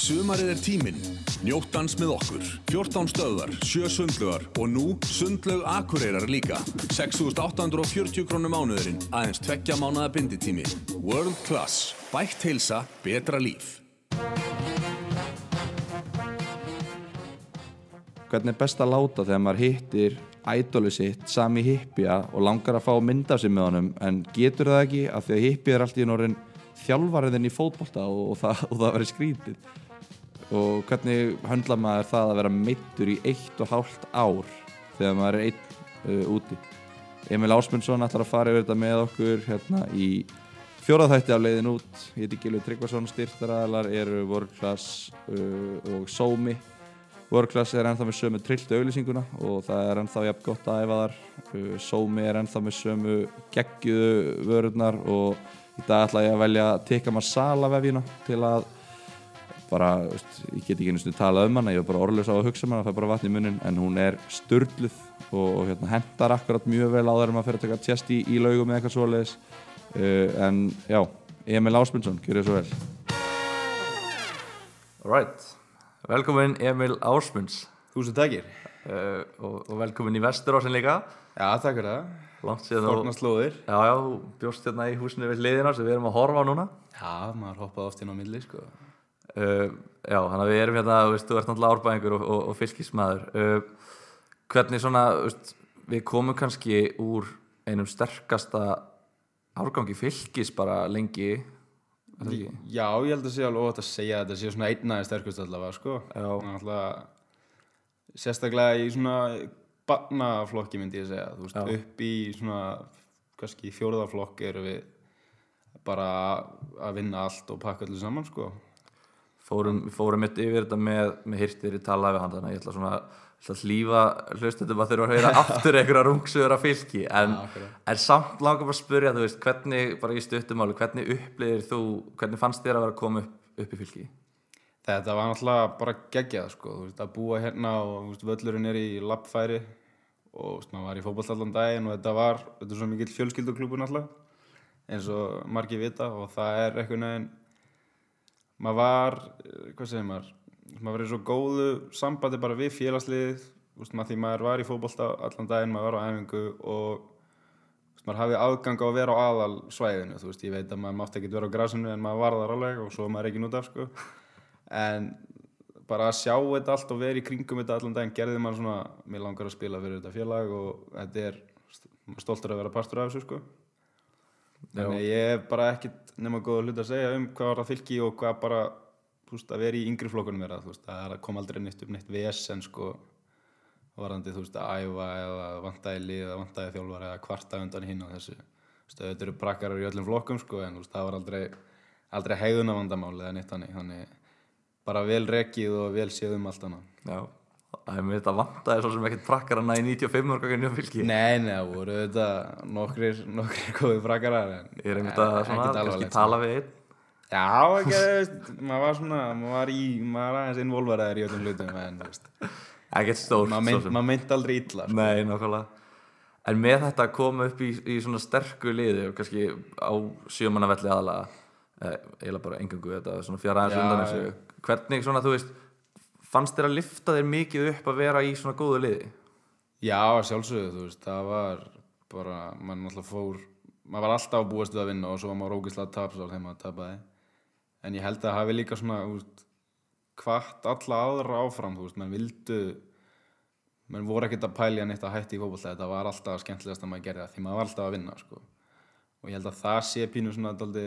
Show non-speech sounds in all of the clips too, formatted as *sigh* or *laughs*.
Sumarið er tíminn. Njóttans með okkur. 14 stöðar, 7 sundlugar og nú sundlaug akureyrar líka. 6.840 krónum mánuðurinn, aðeins tveggja mánuða binditími. World Class. Bætt heilsa, betra líf. hvernig er best að láta þegar maður hittir ædoli sitt, sami hippja og langar að fá mynd af sig með honum en getur það ekki af því að hippja er alltaf í norðin þjálfariðin í fótbolta og, og, það, það verður skrítið og hvernig höndla maður það að vera mittur í eitt og hálft ár þegar maður er einn uh, úti? Emil Ásmundsson ætlar að fara yfir þetta með okkur hérna í fjóraðhætti af leiðin út. Ég heiti Gilvi Tryggvason, styrtaræðalar eru World Class uh, og Sómi. Workclass er ennþá með sömu trilltu auglýsinguna og það er ennþá jafn gott að æfa þar. Uh, Sómi er ennþá með sömu geggiðu vörurnar og í dag ætla ég að velja Tikka Masala vefjuna til að bara, veist, ég get ekki einhvern veginn talað um hana ég var bara orðlösa á að hugsa um hana, það er bara vatn í munnin en hún er störluð og, og hérna, hendar akkurat mjög vel á þeirra maður fyrir að taka tjest í, í laugum eða eitthvað svoleiðis. Uh, en já, Emil Ásmundsson, þér svo vel. Alright, velkomin Emil Ásmunds. Þúsund takkir uh, og, og velkomin í Vesturásin líka. Já, takk fyrir það. Langt síðan Forna slóðir. Já, já, bjóst hérna í húsinu við hliðina sem við erum að horfa núna. Já, maður hoppaði oft inn á milli, sko uh, Já, þannig að við erum hérna, þú veist, þú ert náttúrulega árbæðingur og, og, og fylgismæður uh, Hvernig svona, veist, við komum kannski úr einum sterkasta árgangi fylgis bara lengi? Já, ég held að sé alveg ótt að segja þetta sé svona einnaði sterkust allavega, sko. Alltaf, sérstaklega í svona barnaflokki myndi ég segja Þú veist, Já. upp í svona, kannski fjóruðaflokk eru við bara að vinna allt og pakka allir saman, sko fórum, fórum mitt yfir þetta með, með hirtir í tala við hann þannig að ég ætla svona að hlýfa hlustundum að þurfa að heyra *laughs* aftur einhverja rungsugur af fylki en, akkurat. en samt langar bara að spyrja þú veist, hvernig, bara í stuttumáli hvernig upplýðir þú, hvernig fannst þér að vera að koma upp, upp í fylki? Þetta var náttúrulega bara geggjað sko, þú veist, að búa hérna og veist, völlurinn er í lappfæri og veist, maður var í fótboll allan daginn og þetta var, þetta er svo mikill fjölskylduklúbur náttúrulega, eins og margir vita og það er einhvern veginn, maður var, eh, hvað segir maður, maður var í svo góðu sambandi bara við félagsliðið, þú veist, maður því maður var í fótboll allan daginn, maður var á æfingu og veist, maður hafði aðgang á að vera á aðal svæðinu, þú veist, ég veit að maður mátti ekkert vera á grasinu en maður var þar alveg og svo maður ekki út af, sko. En bara að sjá þetta allt og vera í kringum þetta allan daginn gerði mann svona, mér langar að spila fyrir þetta félag og þetta er maður stoltur að vera partur af þessu sko þannig ég hef bara ekkert nema góða hlut að segja um hvað var að fylki og hvað bara veist, að vera í yngri flokkunum er að þú veist, það að koma aldrei neitt upp neitt vesen sko varandi þú veist að æfa eða vantæði lið eða vantæði þjálfar eða kvarta undan hinn og þessu. Þetta eru prakkarar í öllum flokkum sko en veist, það var aldrei aldrei hegðuna vandamál eða neitt þannig. Þannig bara vel rekið og vel séð um allt annað. Já, það vantaði svo sem ekkert prakkar að næ 95 orga gennum fylki. Nei, nei, það voru þetta nokkrir, nokkrir góði frakarar en Ég er einmitt að svona, kannski alvarlegt, tala við einn. Já, ekki, maður var svona, maður var í, maður var aðeins involveraður í öllum hlutum en, Ekkert stórt maður meint aldrei illa sko. Nei, nákvæmlega. En með þetta að koma upp í, í svona sterku liði og kannski á sjömannavelli aðalega eh, eiginlega bara engangu þetta svona fjara aðeins undan þessu. Hvernig svona þú veist fannst þér að lifta þér mikið upp að vera í svona góðu liði? Já, sjálfsögðu, þú veist, það var bara, maður náttúrulega fór maður var alltaf að búast við að vinna og svo var maður ógislega tapsár þegar maður tapaði en ég held að hafi líka svona þú veist, hvart alla aðra áfram þú veist, menn vildu menn voru ekkert að pælja neitt að hætti í fótbolta þetta var alltaf skemmtilegast að maður gerði það því maður var alltaf að vinna sko. og ég held að það sé pínu svona daldi,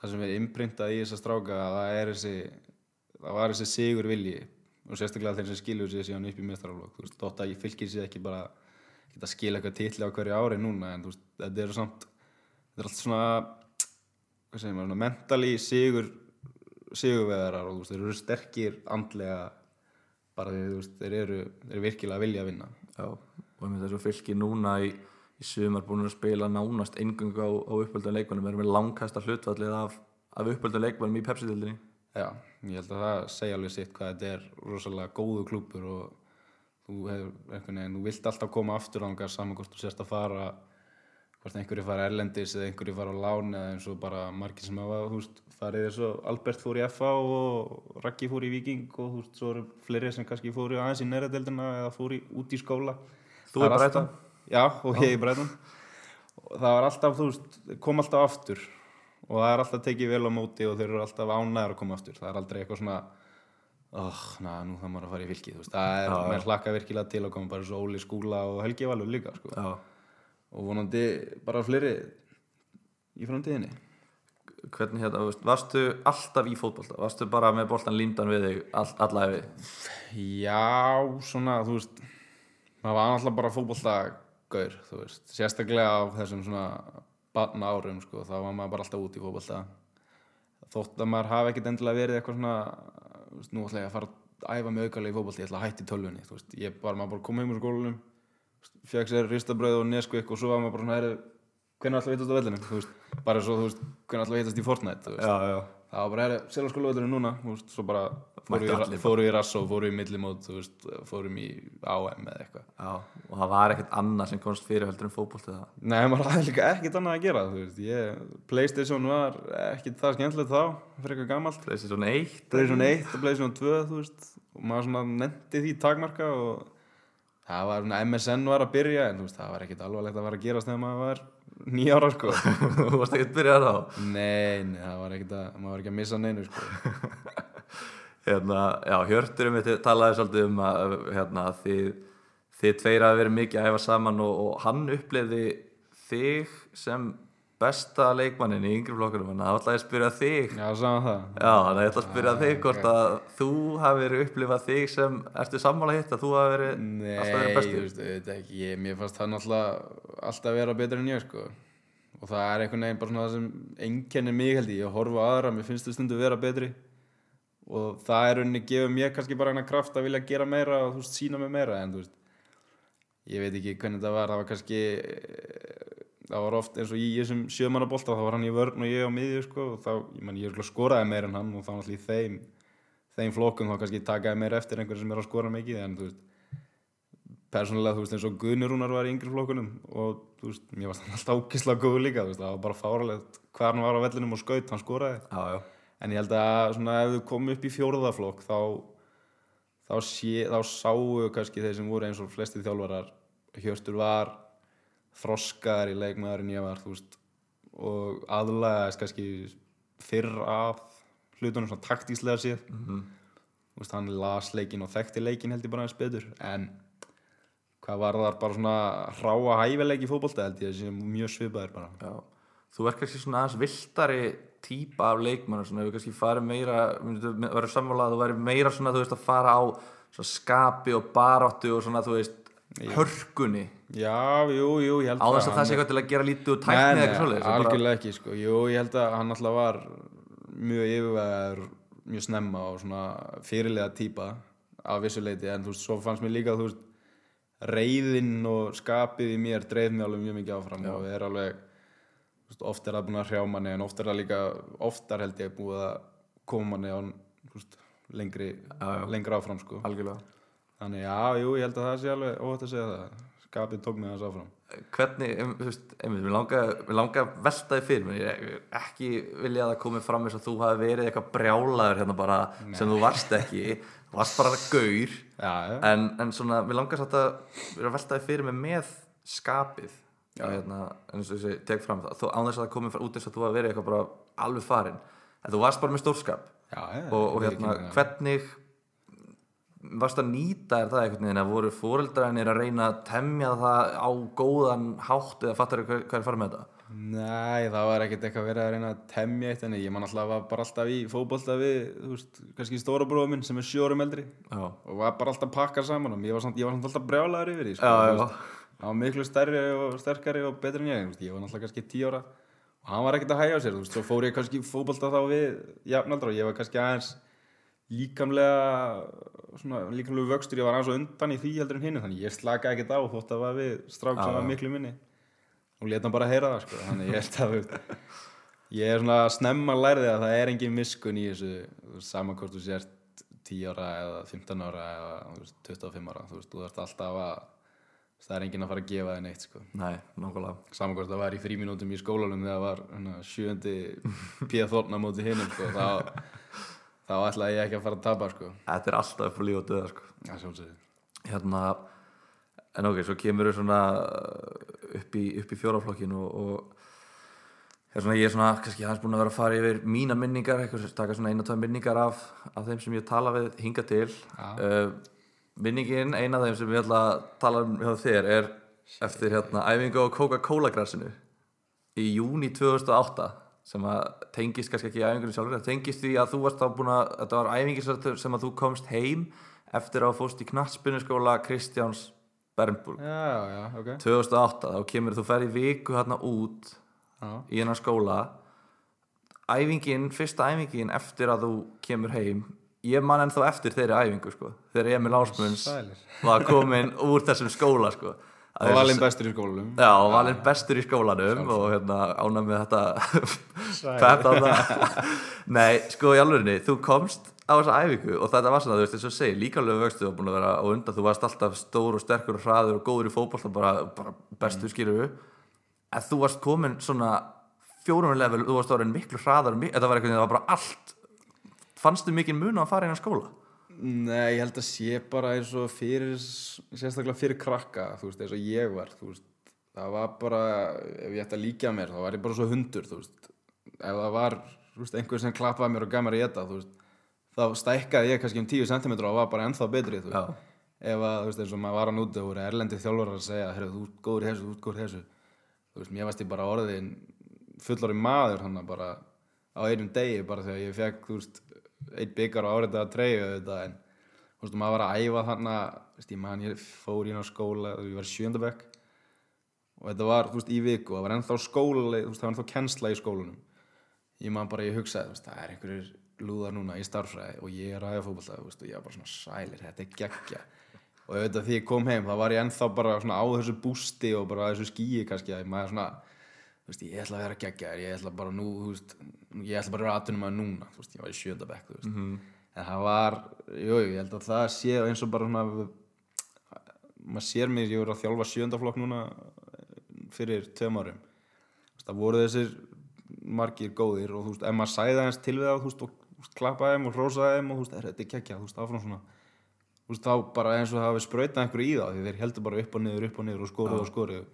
það sem er imprintað í þessa stráka að það er þessi það var þessi sigur vilji og sérstaklega þeir sem skilur sér síðan upp í mestrarflokk þú veist, þótt að ég fylgir sér ekki bara ekki að skila eitthvað titli á hverju ári núna en þú veist, þetta eru samt þetta er allt svona hvað segir maður, mentali sigur sigurveðarar og þú veist, þeir eru sterkir andlega bara því þú veist, þeir eru, þeir eru virkilega að vilja að vinna. Já, og með þessu fylki núna í, í sumar búin að spila nánast engungu á, á uppöldum leikmannum erum við langkasta hlutvallið af, af uppöldum leikmannum í Pepsi-dildinni Já, ég held að það segja alveg sitt hvað þetta er rosalega góðu klúpur og þú hefur einhvern veginn, þú vilt alltaf koma aftur ángar saman hvort þú sérst að fara hvort einhverju fara erlendis eða einhverju fara á lán eða eins og bara margir sem hafa þú veist, farið eins og Albert fór í FA og Raggi fór í Viking og þú veist, svo eru fleiri sem kannski fóru aðeins í næradeldina eða fóru í, út í skóla. Þú í er alltaf- Já, og ég í Breiton og það var alltaf, þú veist, kom alltaf aftur og það er alltaf tekið vel á móti og þeir eru alltaf ánæður að koma aftur það er aldrei eitthvað svona oh, na, nú það maður að fara í fylki veist, það er, mér hlakka virkilega til að koma bara svo Óli Skúla og Helgi Valur líka sko. Og vonandi bara fleiri í framtíðinni Hvernig hérna, veist, varstu alltaf í fótbolta? Varstu bara með boltan límdan við þig all, alla efi? Já, svona, þú veist maður var alltaf bara fótboltagaur þú veist, sérstaklega á þessum svona barna árum, sko, þá var maður bara alltaf út í fótbolta. Þótt að maður hafi ekkert endilega verið eitthvað svona nú ætla ég að fara að æfa mig aukalega í fótbolta, ég ætla að hætti tölvunni þú veist, ég bara, maður bara kom heim úr skólanum fekk sér ristabröð og neskvik og svo var maður bara svona, hvernig ætla að vitast á vellinu, þú veist, bara svo, þú veist, hvernig ætla að vitast í Fortnite, þú veist. Já, já. Það var bara, herri, seljaskólavöldurinn núna þú veist, svo bara fóru Mættu í, allir bara. fóru í Rasso, fóru í millimót þú veist, fórum í AM eða eitthvað Já, og það var ekkert annað sem komst fyrir heldur en fótbolta það. Nei, maður hafði líka ekkert annað að gera ég, Playstation var ekkert það skemmtilegt þá, fyrir eitthvað Þessi svona eitt. Playstation 1 og Playstation 2, þú veist og maður svona nefndi því takmarka og það var, svona, MSN var að byrja en veist, það var ekkert alvarlegt að vera að gerast þegar maður var nýja ára, sko *laughs* Þú varst ekkert byrjað á. Nei, nei, það var ekkert að, maður var ekki að missa neinu, sko *laughs* Hérna, já, Hjörtur um þetta talaði svolítið um að hérna, þið, þið tveir hafi verið mikið að hefa saman og, og hann upplifði þig sem besta leikmannin í yngri flokkunum þannig að það ætlaði að spyrja þig. Já, saman það. Já, þannig að ég ætla að spyrja þig hvort að þú hafi verið upplifað þig sem ertu sammála hitt að þú hafi verið Nei, alltaf verið þú bestur? veist, auðvitað ekki, ég, mér fannst það náttúrulega alltaf vera betur en ég, sko. Og það er einhvern veginn bara svona það sem einkennir mig held ég, ég horfa aðra, mér finnst þau stundu vera betri. Og það er rauninni gefur mér kannski bara eina kraft að vilja gera meira og þú veist, sína mig meira, en þú veist, ég veit ekki hvernig það var, það var kannski, það var oft eins og í þessum sjömannabolta, þá var hann í vörn og ég á miðju, sko, og þá, ég man, ég skoraði meira en hann og þá náttúrulega í þeim, þeim flokkum þá kannski takaði meira eftir einhver sem er að skora mikið, en þú veist, persónulega, þú veist, eins og Guðni Rúnar var í yngri flokkunum og þú veist, mér varst hann alltaf ókislega góður líka, veist, það var bara fáralegt hvað hann var á vellinum og skaut, hann skoraði. Já, já, en ég held að svona ef þú komið upp í fjórðaflokk þá þá, sé, þá sáu kannski þeir sem voru eins og flesti þjálfarar Hjörtur var þroskaðar í leikmaður en ég var, veist og aðlagaðist kannski fyrr af hlutunum svona taktíslega séð. Mhm. þú veist, hann las leikin og þekkti leikin held ég bara aðeins betur en hvað var þar bara svona hráa hæfileiki í fótbolta held ég sem mjög svipaðir bara. Já. Þú er kannski svona aðeins viltari típa af leikmann svona, ef við kannski farið meira verður sammála að þú væri meira svona, þú veist, að fara á skapi og baráttu og svona, þú veist, hörkunni. Já, jú, jú, ég held á þess að það sé eitthvað til að gera lítið og Nei, tækni eða nei, eitthvað það bara- algjörlega ekki sko. Jú, ég held að hann alltaf var mjög yfirvegaður mjög snemma og svona fyrirlega típa af vissu leiti en þú veist, svo fannst mér líka þú veist, reyðinn og skapið í mér dreif mér alveg mjög mikið áfram og er alveg þú veist, oft er það búin að hrjá manni en oft er það líka, oftar held ég búið að koma manni á þú veist, lengri, lengra áfram sko. Þannig já, jú, ég held að það sé alveg óvægt að segja það. Skapið tók mig þess áfram. Hvernig, em, þú veist, einmitt, mér langar mér langar að velta þig fyrir mér. Ég ekki vilja að það komi fram eins og þú hafi verið eitthvað brjálaður hérna bara sem þú varst ekki, þú varst bara gaur. Já, já, en, en svona, mér langar satt að vera að velta þig fyrir mig með skapið. Hérna, eins og þessi tek fram það, þó án þess að það komi út eins og þú hafi verið eitthvað bara alveg farin en þú varst bara með stórskap já, og, og hérna, hvernig varst að nýta þér það einhvern veginn að voru fóreldrarnir að reyna að temja það á góðan hátt eða fattar hvað, hvað er farið með þetta? Nei, það var ekkert eitthvað verið að reyna að temja eitt en ég man alltaf var bara alltaf í fótbolta við, þú veist, kannski stóra bróða minn sem er sjórum eldri Já, og var bara alltaf pakkað saman og ég var samt, ég var samt alltaf brjálaður yfir því, sko, Já, já. hann var miklu stærri og sterkari og betri en ég, veist, ég var alltaf kannski tíu ára og hann var ekkert að hægja sér, þú veist, svo fór ég kannski í fótbolta þá við jafnaldra og ég var kannski aðeins líkamlega svona líkamlega vöxtur, ég var aðeins og undan í því heldur en hinn, þannig ég slakaði ekkert á þótt að við strák sem var miklu minni. Og leta hann bara heyra það sko. þannig ég held að ég er svona snemma lærði að það er engin miskun í þessu þú veist, sama hvort þú sért 10 ára eða 15 ára eða þú veist, 25 ára þú veist, þú ert alltaf að það er enginn að fara að gefa þið neitt sko. Nei, nákvæmlega. Saman hvort það var í fríminútum í skólanum þegar það var hana, sjöndi píða þorna móti hinnum sko þá, þá ætlaði ég ekki að fara að tapa sko. Þetta er alltaf upp á líf og döða sko. Já, sjálfsögðu. Hérna En ok, svo kemur þau svona uh, upp í, upp í fjóraflokkin og, og er svona, ég er svona kannski hans búin að vera að fara yfir mína minningar eitthvað, taka svona eina, tvær minningar af, af þeim sem ég tala við hinga til. Uh, minningin, eina af þeim sem ég ætla að tala um hjá þér er eftir hérna æfingu á Coca-Cola græsinu í júni 2008 sem að tengist kannski ekki í æfingunni sjálfur það tengist því að þú varst þá búin að þetta var æfingi sem að þú komst heim eftir að fóst í knattspinnuskóla Kristjáns Bernburg Já, já, ok. 2008 þá kemur þú ferð í viku hérna út Já. í hennar skóla. Æfingin, fyrsta æfingin eftir að þú kemur heim ég man ennþá eftir þeirri æfingu sko þegar Emil Ásmunds var komin úr þessum skóla sko Og valinn bestur í skólanum. Já, og valinn bestur í skólanum og hérna ánæg með þetta *laughs* þarna. Nei, sko í alvörinni, þú komst á þessa æfingu og þetta var svona, þú veist, eins og segir líkamlega vöxtu og búin að vera á undan, þú varst alltaf stór og sterkur og hraður og góður í fótbolta bara, bara bestu mm. skýrðu en þú varst komin svona fjórum level, þú varst orðin miklu hraðar þetta var eitthvað, það var bara allt fannstu mikið mun á að fara inn á skóla Nei, ég held að sé bara eins og fyrir, sérstaklega fyrir krakka, þú veist, eins og ég var, þú veist, það var bara, ef ég ætti að líka mér, þá var ég bara svo hundur, þú veist, ef það var, þú veist, einhver sem klappaði mér og gaf mér að geta, þú veist, þá stækkaði ég kannski um 10 cm og var bara ennþá betri, þú veist, ef að, þú veist, eins og maður var að og voru erlendi þjálfarar að segja, herru, þú ert góður í þessu, þú ert góður í þessu, þú veist, mér varst ég bara orðin fullori maður, hann bara á einum degi, bara þegar ég fekk, þú veist, eitt byggar á árið að treyja þetta en þú veist, maður var að æfa þarna veist, ég man, ég fór inn á skóla ég var í sjöndabæk og þetta var, þú veist, í viku, það var ennþá skóla þú veist, það var ennþá kennsla í skólanum. Ég man bara, ég hugsaði, þú veist, það er einhverjir lúðar núna í starfræði og ég er að æfa fótbolta, þú veist, og ég var bara svona sælir þetta er geggja. Og ég veit að því ég kom heim, þá var ég ennþá bara svona á þessu bústi og bara þessu skýi kannski að maður svona veist, ég ætla að vera geggjaður, ég ætla bara nú, þú veist, ég ætla bara að vera aðtunum að núna, þú veist, ég var í sjöndabæk, þú veist, en það var, jú, ég held að það sé eins og bara svona, maður sér mér, ég voru að þjálfa sjöndaflokk núna fyrir tveim árum, það voru þessir margir góðir og þú veist, ef maður sæði aðeins til við það, þú veist, og klappaði þeim og hrósaði þeim og þú veist, er þetta geggjað, þú veist, áfram svona, þú veist, þá bara eins og það hafi sprautað einhverju í það, því þeir heldur bara upp og niður, upp og niður og skoruðu og skoruðu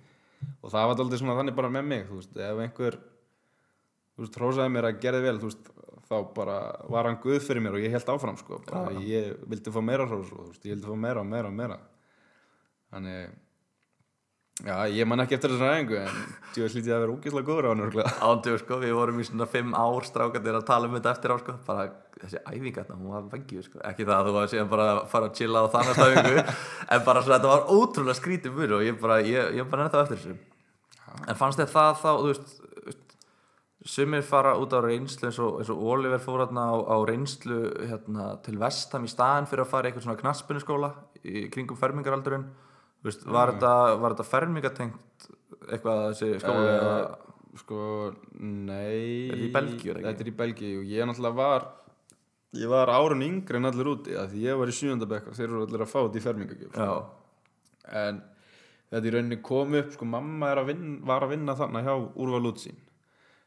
og það var aldrei svona þannig bara með mig þú veist, ef einhver þú veist, hrósaði mér að gerði vel þú veist, þá bara var hann guð fyrir mér og ég held áfram sko, bara ég vildi fá meira hrós og þú veist, ég vildi fá meira og meira og meira. Þannig já, ég man ekki eftir þessar æfingu en ég vil hlítið að vera úkislega góður á hann örgulega *laughs* Ándu, sko, við vorum í svona fimm ár strákandir að tala um þetta eftir á, sko, bara þessi æfinga þarna, hún var vengið, sko, ekki það að þú var síðan bara að fara að chilla á þannig *laughs* æfingu, en bara svona þetta var ótrúlega skrítið mjög og ég bara, ég, ég bara nefndi eftir þessu. En fannst þér það þá, þú veist, þú veist, sumir fara út á reynslu eins og, eins og Oliver fór hérna á, á reynslu hérna, til vestam í staðin fyrir að fara í þú veist, var þetta, var þetta fermingatengt eitthvað þessi skóli eða? sko, nei. Þetta er í Belgíu, þetta er í Belgíu og ég náttúrulega var ég var árun yngri en allir úti af því ég var í sjöndabekk og þeir eru allir að fá þetta í fermingagjöf Já, en þetta í rauninni kom upp sko mamma að vinna, var að vinna þarna hjá Úrval útsýn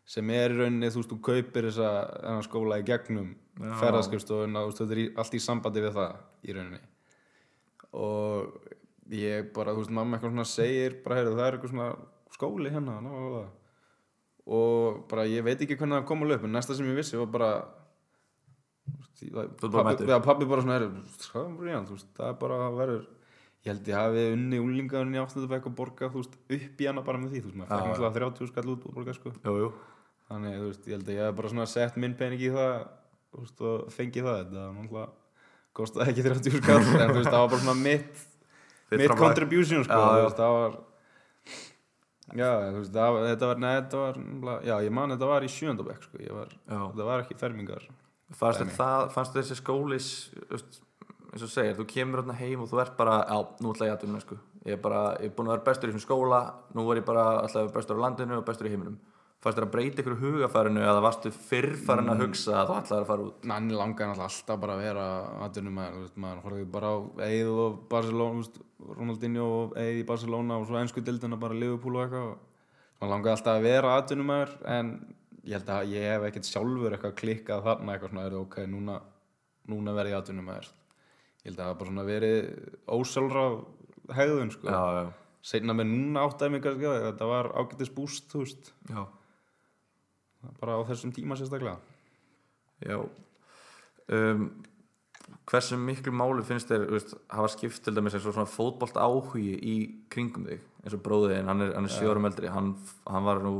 sem er í rauninni, þú veist, þú kaupir þessa skóla í gegnum ferðarskjöfstofuna, þú veist, þetta er allt í sambandi við það í rauninni. Og ég bara, þú veist, mamma eitthvað svona segir bara, heyrðu, það er eitthvað svona skóli hérna ná, ná, ná. og bara, ég veit ekki hvernig það kom upp en næsta sem ég vissi var bara bara pabbi, bara svona, er það er bara að verður ég held ég hafi unni úlingaðunni áttundabæk og borga, þú veist, upp í hana bara með því, þú veist, maður fæk náttúrulega 30 skall út og borga, sko. Jú, jú. Þannig, þú veist, ég held ég hef bara svona sett minn pening í það veist, og fengið það þetta náttúrulega kostaði ekki 30 skall en þú veist, það var bara svona mitt mitt contribution, sko Já, veist, það var já, veist, það þetta var, neða, þetta var náttúrulega- já, ég man þetta var í sjöndabæk, sko, ég var þetta var ekki fermingar Fannst það, fannst þessi skólis eins og segir, þú kemur hérna heim og þú ert bara, já, nú ætla ég að sko. ég er bara, ég er búin að vera bestur í skóla nú er ég bara alltaf bestur á landinu og bestur í heiminum fannst þér að breyta ykkur hugafærinu eða varstu fyrrfærin að hugsa að þú ætlaði að fara út? Manni langaði alltaf bara að vera aðdunum maður, maður horfði bara á Eið og Barcelona, Ronaldinho og Eið í Barcelona og svo ennsku dildina bara Liverpool og eitthvað maður langaði alltaf að vera aðdunum maður en ég held að ég hef ekkert sjálfur eitthvað klikkað þarna eitthvað svona, ok, núna, núna verði ég aðdunum maður ég held að það bara svona verið ósjálfra hegðun, sko. Seinna með núna áttæmi þetta var ágætis búst, bara á þessum tíma sérstaklega. Já. Um, hversu miklu máli finnst þér veist, hafa skipt til dæmis eins og svona fótbolt áhugi í kringum þig eins og bróðin, hann er, er sjórum eldri hann, hann var nú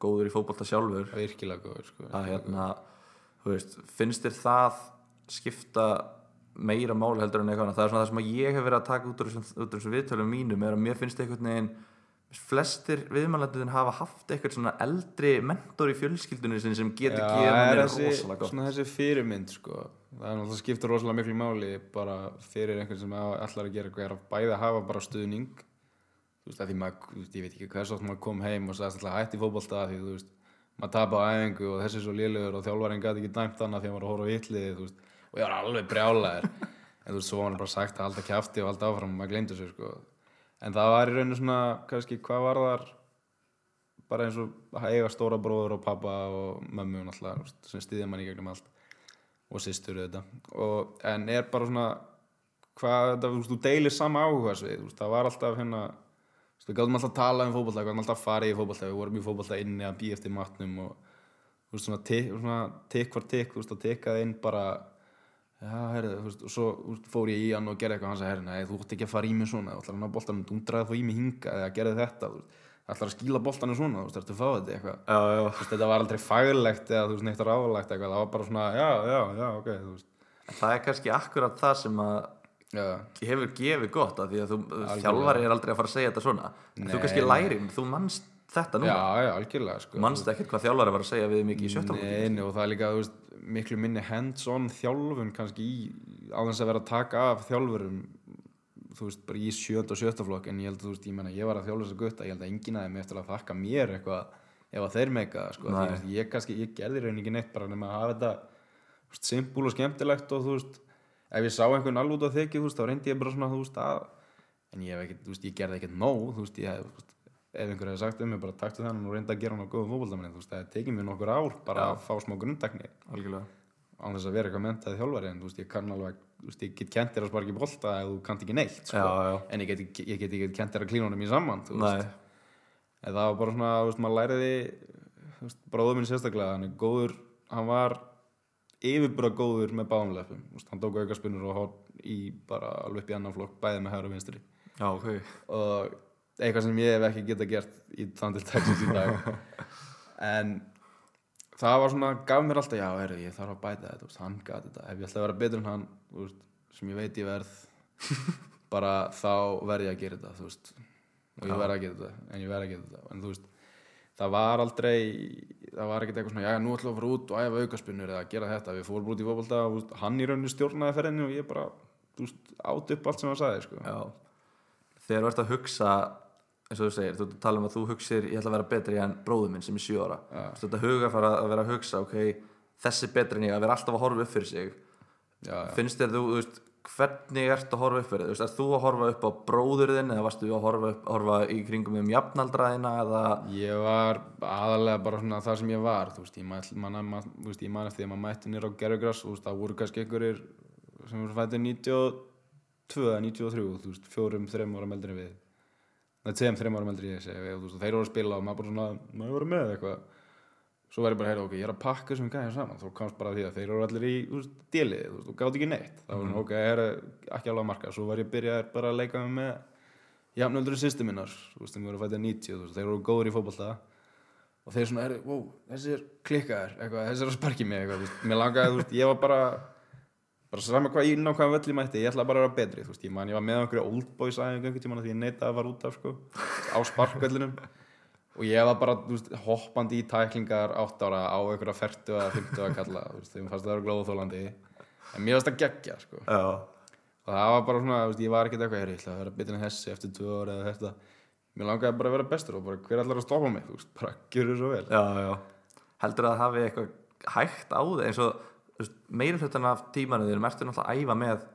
góður í fótbolta sjálfur. Virkilega góður, sko að hérna, veist, finnst þér það skipta meira máli heldur en eitthvað það er svona það sem ég hef verið að taka út úr þessum, viðtölum mínum er að mér finnst einhvern veginn flestir viðmælandin hafa haft eitthvað svona eldri mentor í fjölskyldunni sinni sem getur það er mér rosalega gott svona þessi fyrirmynd sko. það skiptur rosalega miklu máli bara fyrir einhvern sem ætlar að gera eitthvað er að bæði að hafa bara stuðning þú veist að því maður, ég veit ekki hvers oft maður kom heim og sagðist alltaf hætti fótbolta því þú veist, maður tapa á æfingu og þessi svo lélugur og þjálfarinn gæti ekki dæmt annað því að maður veist, og ég var alveg brjálæður *laughs* en þú veist, svo var hann bara sagt að halda kjafti og halda áfram og maður gleymdi sér sko. En það var í rauninu svona, kannski, hvað var þar? Bara eins og að eiga stóra bróður og pappa og mömmu náttúrulega, þú veist, sem stiðja mann í gegnum allt. Og systur þetta og, en er bara svona hvað, þetta, þú deilir sama áhuga svið, það var alltaf hérna við gáðum alltaf að tala um fótbolta, við gáðum alltaf að fara í fótbolta við vorum í fótbolta inni að býja eftir matnum og þú veist, svona, svona tikk var tikk, þú veist, að tikkaði inn bara já, herrðu, þú veist, og svo veist, fór ég í hann og gerði eitthvað hann sagði, herrðu, nei, þú ætti ekki að fara í mig svona þú ætlar að ná boltanum, þú draði þá í mig hinga eða gerði þetta, þú ætlar að skíla boltanum svona þú veist, ertu að fá þetta eitthvað? Já, já, veist, þetta var aldrei faglegt eða þú veist, neitt ráðlegt eitthvað, það var bara svona, já, já, já, ok, þú veist. Það er kannski akkurat það sem að hefur gefið gott af því að þú, þjálfari er aldrei að fara að segja þetta svona. En þú kannski nei. lærir, þú manst þetta núna já, já, algjörlega, sko manst ekkert hvað þjálfari var að segja við mikið í sjötta flokki. Nei, og það er líka, veist, miklu minni hands-on þjálfun kannski í, á þess að vera að taka af þjálfurum, þú veist, bara í sjönda og sjötta flokk, en ég held, þú veist, ég menna, ég var að þjálfa þess að gutta, ég held að enginn aðeim eftir að þakka mér eitthvað, ef að þeir meika sko, því, veist, ég kannski, ég gerði raunin ekki neitt bara nema að hafa þetta, simpul og skemmtilegt og, þú veist, ef ég sá einhvern alveg út á þykju, þú veist, þá reyndi ég bara svona, þú veist, að, en ég hef ekkert, þú veist, ég gerði ekkert nóg, þú veist, ég hef, ef einhver hefði sagt um mig bara taktu þannig og reynda að gera hann á góðum fótboltamenni þú veist, það tekið mér nokkur ár bara að fá smá grunddækni algjörlega. Án þess að vera eitthvað mentað þjálfari en þú veist, ég kann alveg, þú veist, ég get kent þér að sparka í bolta ef þú kannt ekki neitt, sko. Já, já. en ég get, ekki- ég get ekki kent þér að klína honum í saman, þú Nei, veist. En það var bara svona, veist, maður læriði bróður minn sérstaklega hann er góður, hann var yfirbúra góður með veist, hann tók aukaspinnur og hótt í bara alveg upp í annan flokk, bæði með hægur og vinstri. Já, ok. Og eitthvað sem ég hef ekki geta gert í þann til Texas í dag. *laughs* En það var svona, gaf mér alltaf já, heru, ég þarf að bæta þetta, veist, hann gaf þetta. Ef ég ætla að vera betur en hann, veist, sem ég veit ég verð *laughs* bara þá verð ég að gera þetta, veist. Og ég verð að gera þetta, en ég verð að gera þetta. En þú veist, það var aldrei það var ekkert eitthvað svona, já, nú við að fara út og æfa aukaspinnur eða gera þetta, við fórum út í fótbolta og hann í rauninu stjórnaði ferðinni og ég bara, þú veist, át upp allt sem hann sagði, sko. Þegar þú ert að hugsa eins og þú segir, þú tala um að þú hugsir ég ætla að vera betri en bróður minn sem er 7 ára Já. Þú ert að huga fara að vera að hugsa ok, þessi betri en ég að vera alltaf að horfa upp fyrir sig já, já. finnst þér þú, þú veist, hvernig ert að horfa upp fyrir þig, þú að horfa upp á bróður þinn eða varstu að horfa, upp, horfa í kringum um jafnaldraðina eða Ég var aðalega bara svona það sem ég var, þú veist, ég man, eftir því að maður mætti nýra á gerðugræs, þú veist, það voru kannski einhverjir sem voru fættir 92 eða 93, þú veist, fjórum, þreim ára meldri við. Það er tveim, þreim ára meldri ég segi og þú þeir voru að spila og maður bara svona, maður voru með eitthvað. Svo ég bara, heyra, ok, ég er að pakka þessum gæðin saman, þá komst bara að því að þeir eru allir í, þú délið, þú gátt ekki neitt. Það var svona, ok, ég er ekki alveg að marka, svo var ég byrjaði bara að leika með jafnöldru sýstu minnar, þú veist, þeim voru fættið 90, þú veist, þeir voru góður í fótbolta. Og þeir svona, wow, þessi er klikkaðar, þessi er að sparki mig, eitthvað, þú mér langaði, þú veist, ég var bara, bara saman hvað á hvaða völl ég mætti, ég ætla bara að vera betri, þú veist, ég man, ég var með okkur old boys aðeins einhvern tímann af því ég neitaði að fara út af, sko, á sparkvellinum. Og ég var bara, þú veist, hoppandi í tæklingar átt ára á einhverja fertu eða fymtu að kalla, þú veist, þeim fannst það vera glóðþólandi, en mér fannst það geggja, sko. Já, og það var bara svona, þú veist, ég var ekkert eitthvað "Heyrðu, ég ætla að vera betur en þessi eftir tvö ára eða þetta. Mér langaði bara að vera bestur og bara hver allar að stoppa mig, þú veist, bara gjörðu svo vel. Já, já. heldur að það hafi eitthvað hægt á þig eins og meira hlutan af tímanu þér ertu náttúrulega að æfa með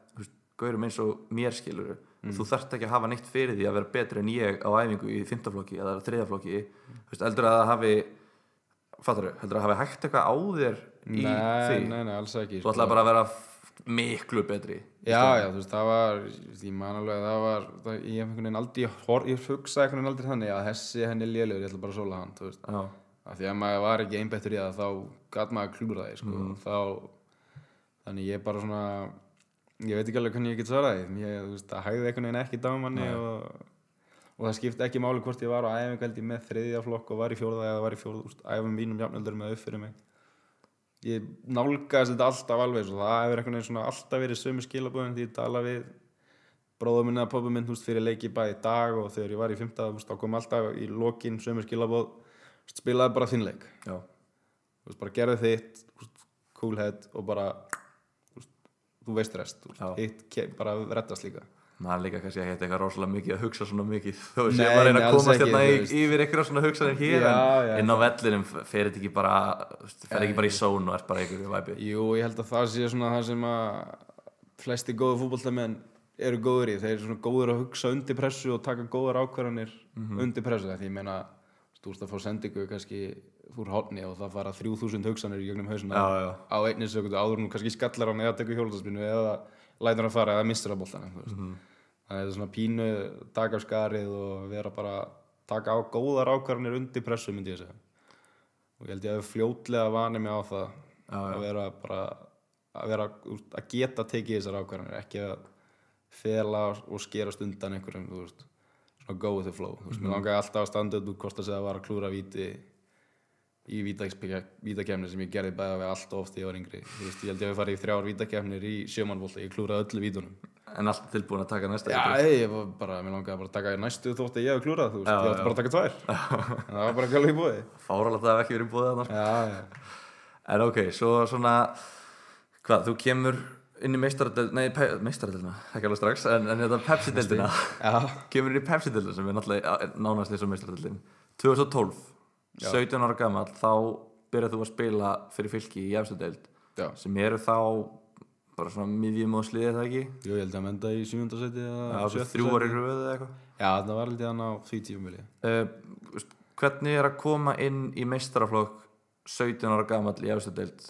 gaurum eins og mér skilur þú þarft ekki að hafa neitt fyrir því að vera betri en ég á æfingu í fymtaflokki eða þriðaflokki veist, heldur að það hafi fattar heldur að hafi hægt eitthvað á þér í nei, því? nei, nei, ekki þú ætlaði bara að vera miklu betri Já, já, þú veist, það var, ég man alveg að það var, það, ég hef einhvern veginn aldrei, hor, ég hugsaði einhvern veginn aldrei þannig að þessi henni lélugur, ég ætla bara að sóla hann, þú veist. Af því að maður var ekki einbettur í það, þá gat maður klúra því, sko, þá, þannig ég bara svona, ég veit ekki alveg hvernig ég get svarað því, ég, þú veist, það hægði einhvern veginn ekki dámanni og, og það skipti ekki máli hvort ég var á æfingaldi með þriðja flokk og var í fjórða eða var í fjórða, þú veist, æfum mínum jafnöldur með upp fyrir mig. Ég nálgast þetta alltaf alveg og það hefur einhvern veginn svona alltaf verið sömu skilabóðin því ég tala við bróðum minna, pappa minn, þú veist, fyrir leiki bæði í dag og þegar ég var í fymta, þú veist, þá kom alltaf í lokin sömu skilabóð, spilaði bara þinn leik, já, þú veist, bara gerði þitt, cool head og bara, þú veist rest, hitt bara reddast líka. maður líka kannski að heita eitthvað rosalega mikið að hugsa svona mikið. Þú veist, ég var að reyna að komast hérna í- yfir eitthvað svona hugsanir hér Já, en já, inn á vellinum fer þetta ekki bara fer ekki bara í són og er bara einhverju væpi Jú, ég held að það sé svona það sem að flesti góðu fútboltamenn eru góður í, þeir eru svona góður að hugsa undir pressu og taka góðar ákvarðanir undir pressu, því ég meina veist að fá sendingu kannski úr hotni og það fara 3000 hugsanir í gegnum hausuna Já, já. á einni sekundu áður þú kannski skallar hann eða tekur hjólastaspinu eða lætur hann fara eða mistur að boltan mm þannig að þetta er svona pínu taka af skarið og vera bara taka á góðar ákvarðanir undir pressu myndi ég segja. Og ég held ég að fljótlega vani mig á það Já, að vera bara að vera að geta tekið þessar ákvarðanir ekki að fela og skerast undan einhverjum svona go with the flow þú veist, mér langaði alltaf að standa upp hvort að segja að var að klúra víti í vítakefni sem ég gerði bæða við allt of því ég var yngri. Þú veist, ég held ég að farið í þrjár vítakefnir í sjömanbólta ég klúraði öllu vítunum. En alltaf tilbúin að taka næsta Já, víti. ég var bara, mér langaði bara að taka í næstu þótt að ég hef klúrað, þú veist, ég átti já. bara að taka tvær. *laughs* Það var bara ekki alveg í búið fáralegt að það hef ekki verið búið þarna. Já, já, en ok, svo svona hvað, þú kemur inn í meistaradel nei, pe meistaradelina, ekki alveg strax en, en þetta Pepsi-deldina já, kemur inn í Pepsi-deldina sem er náttúrulega nánast eins og meistaradeldin 2012, 17 ára gammal þá byrjað þú að spila fyrir fylki í efstu deild já. sem eru þá bara svona miðjum og sliðið það ekki? Jú, ég held að menda í sjúndasæti Já, svo þrjú ári röðu eða eitthvað. Já, það var litið hann á því tíumili uh, veist, Hvernig er að koma inn í meistaraflokk 17 ára gamall í efstu deild?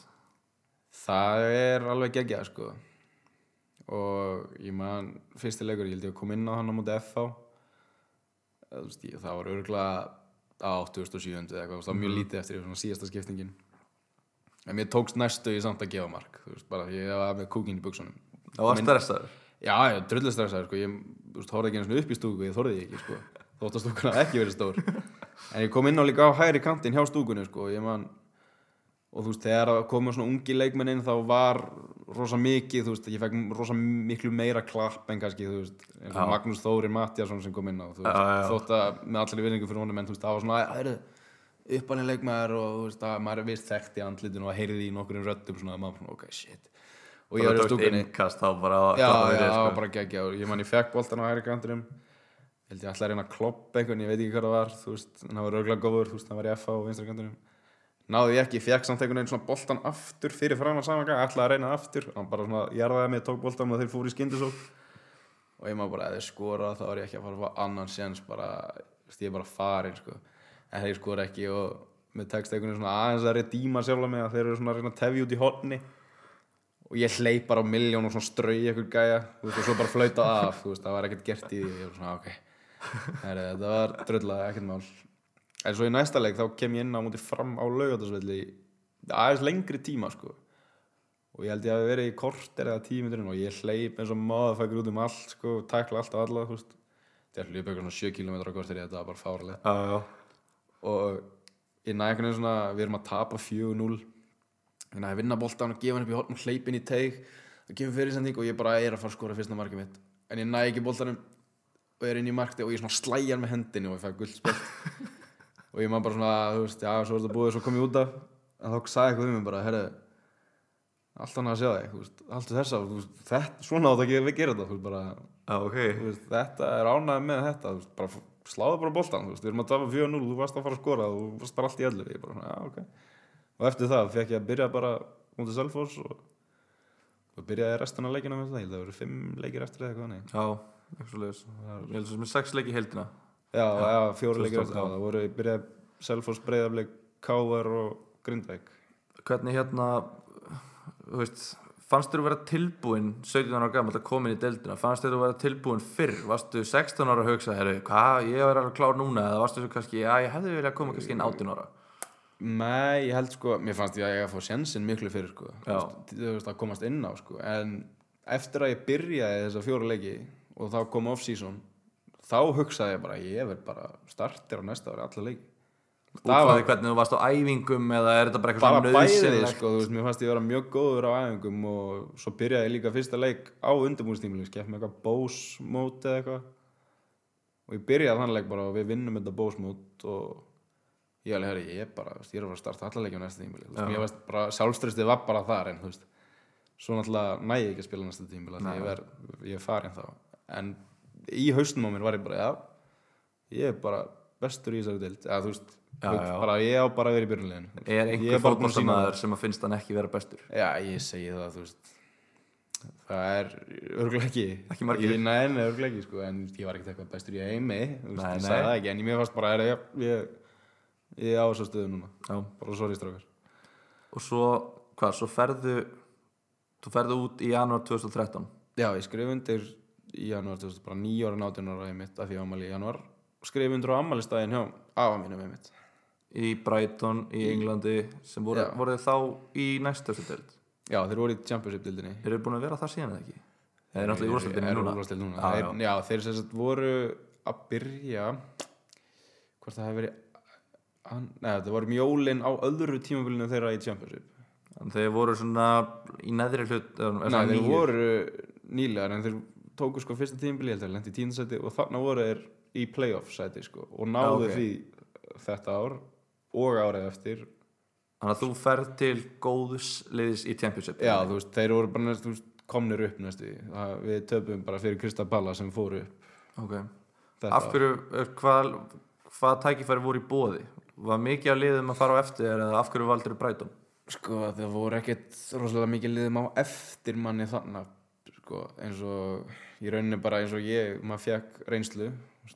Það er alveg geggjað, sko. Og ég man fyrsti leikur, ég held ég að koma inn á hann á móti FH ég, það var örgulega á 2007 eða eitthvað, það var mjög lítið eftir svona síðasta skiptingin. En mér tókst næstu í samt að gefa mark þú veist, bara ég var með kúkin í buksunum Það var stressaður? Já, já, drullu stressaður, sko, ég þú veist, horfði ekki einu svona upp í stúku, ég þorði ekki, sko. Þótt að stúkuna ekki verið stór. En ég kom inn á líka á hægri kantinn hjá stúkunni, sko, og ég man og þú veist, þegar það komu svona ungi leikmenn inn þá var rosa mikið, þú veist, ég fekk rosa miklu meira klapp en kannski, þú veist, og Magnús Þórir Mattiasson sem kom inn á, þú veist, Já, já. þótt að með allir virðingu fyrir honum, en þú veist, það var svona, að, heyrðu, uppalinn leikmaður og þú veist, að maður er vist þekkt í andlitinu og heyrði í nokkurinn röddum svona, að maður svona, ok, shit. Og ég tókst stúkunni já, já, sko. bara geggja og ég man ég fekk boltan á hægri kantinum. Ég held ég ætla að reyna að kloppa einhvern, ég veit ekki hvað það var þú veist, en það var örgulega góður, þú veist, það var í FA á vinstra kantinum náði ég ekki, fekk samt einhvern veginn svona boltan aftur fyrir fram að saman gæði, ætlaði að reyna aftur. Hann bara svona jarðaði mig, tók boltan og þeir fóru í skyndisók og ég maður bara, ef þeir skora þá er ég ekki að fara að annan séns bara, ég er bara farin sko. en þeir skora ekki og með text einhvern veginn svona aðeins að redíma sjálfa mig að þeir eru svona að að tefja út í hotni og ég hleyp bara á miljón og svona strauði einhver gæja og svo bara flauta af það var ekkert gert í því en svo í næsta leik þá kem ég inn á múti fram á laugardagsvelli aðeins lengri tíma sko. Og ég held ég að verið í korter eða tíu minnurinn og ég hleyp eins og maðurfækur út um allt sko, tækla allt og alla þú veist. Þetta hljópa eitthvað svona 7 km á korter þetta var bara fárlega já, og ég næði einhvern veginn svona við erum að tapa 4-0 ég næði að vinna boltan og gefa hann upp í horn og hleypin í teig. Og gefa fyrirsending og ég bara er að fara að skora fyrsta markið mitt. En ég næði ekki boltanum og er inn í markti og ég svona slæja hann með hendinni og ég fæ guldspelt *laughs* og ég maður bara svona, þú veist, já, svo er þetta búið svo kom ég út af. En þá sagði eitthvað um mig bara, herru allt annað að sjá þig, þú veist, allt þess að þetta, svona átt ekki að við gera þetta, þú veist, bara já, ok. þú veist, þetta er ánægð með þetta þú veist, bara sláðu bara boltan, þú veist, við erum að tafa 4-0 þú varst að fara að skora, þú varst bara allt í ellu ég bara, já, ok. Og eftir það fekk ég að byrja bara mútið Selfoss og, og byrjaði restina leikina með það, ég held að það voru fimm leikir eftir eða eitthvað, nei Já, eitthvað svo leiðis Ég held sem er sex leiki í heildina já, já, fjóra leikir 2012, eftir það, voru byrjaði Selfoss, Breiðaflik, Kávar og Grindvæk Hvernig hérna, þú veist Fannst þér að vera tilbúin 17 ára gammal að koma inn í deildina? Fannst þér að vera tilbúin fyrr? Varstu 16 ára að hugsa, herru, hvað, ég er alveg klár núna? Eða varstu svo kannski, já, ég hefði viljað koma kannski inn 18 ára? Nei, ég held sko, mér fannst ég að ég að fá sjensin miklu fyrir sko, þú veist, að komast inn á sko, en eftir að ég byrjaði þessa fjóra leiki og þá kom off-season, þá hugsaði ég bara, ég verð bara startir á næsta ári alla leiki. Út frá því hvernig þú varst á æfingum Eða er þetta bara eitthvað bara svona bæði nauðsynlegt? sko, þú veist, mér fannst ég vera mjög góður á æfingum og svo byrjaði ég líka fyrsta leik á undirbúinstímili, skepp með eitthvað Bose mót eða eitthvað og ég byrjaði þann leik bara og við vinnum þetta Bose mót og ég alveg, herri, ég er bara, ég er að fara að starta alla leikjum næsta tímili, þú veist, mér veist bara sjálfströstið var bara þar en þú veist svo náttúrulega næ ég ekki að spila næsta því ég, ég er farin þá en í haustum á mér var ég bara, já ég er bara bestur í þessari dild eða þú veist, Já, þú veist, já. bara ég á bara að vera í byrjunleginu Er einhver fótboltamaður sem að finnst hann ekki vera bestur? Já, ég segi það, þú veist. Það er örgulega ekki. Ekki margir. Ég, Nei, nei, örgulega ekki, sko. En ég var ekkert eitthvað bestur í heimi Þú veist, ég sagði það ekki. En ég mér fannst bara, er, ég, ég, ég á þessu stöðu núna. Já. Bara sorry, strákar. Og svo, hvað, svo ferðu Þú ferðu út í janúar 2013 Já, ég skrif undir í janúar, þú veist, bara ára einmitt Af því ég ámæli í janúar. Skrif undir á ammælistæðin hjá afa mínum einmitt. Í Brighton, í Englandi sem voru, voru þá í næstöfstu deild Já, þeir voru í Championship-dildinni Eru búin að vera það síðan eða ekki? Þeir eru náttúrulega í úrstældinni Er núna. úrvalsdeild núna. Já, þeir, já. þeir sem sagt voru að byrja Hvort það hefur verið Nei, það voru mjólin á öðru tímabilinu þeirra í Championship. En þeir voru svona í neðri hlut eða Nei, svona þeir voru nýlegar en þeir tóku sko fyrsta að lendi í tíndasæti og þarna voru þeir í playoff sæti sko og náðu Já, ok. því þetta ár og árið eftir. Þannig að þú ferð til góðs liðis í Championship Já, þú veist, þeir voru bara næst, þú veist, komnir upp næstu við töpum bara fyrir Krista Balla sem fóru upp. Ok. Þetta Af hverju, eh, hvað, hvað tækifæri voru í bóði? Var mikið að liðum að fara á eftir eða af hverju valdur Brighton? Sko, það voru ekkert rosalega mikið liðum á eftir manni þannig sko, eins og í rauninni bara eins og ég, maður fekk reynslu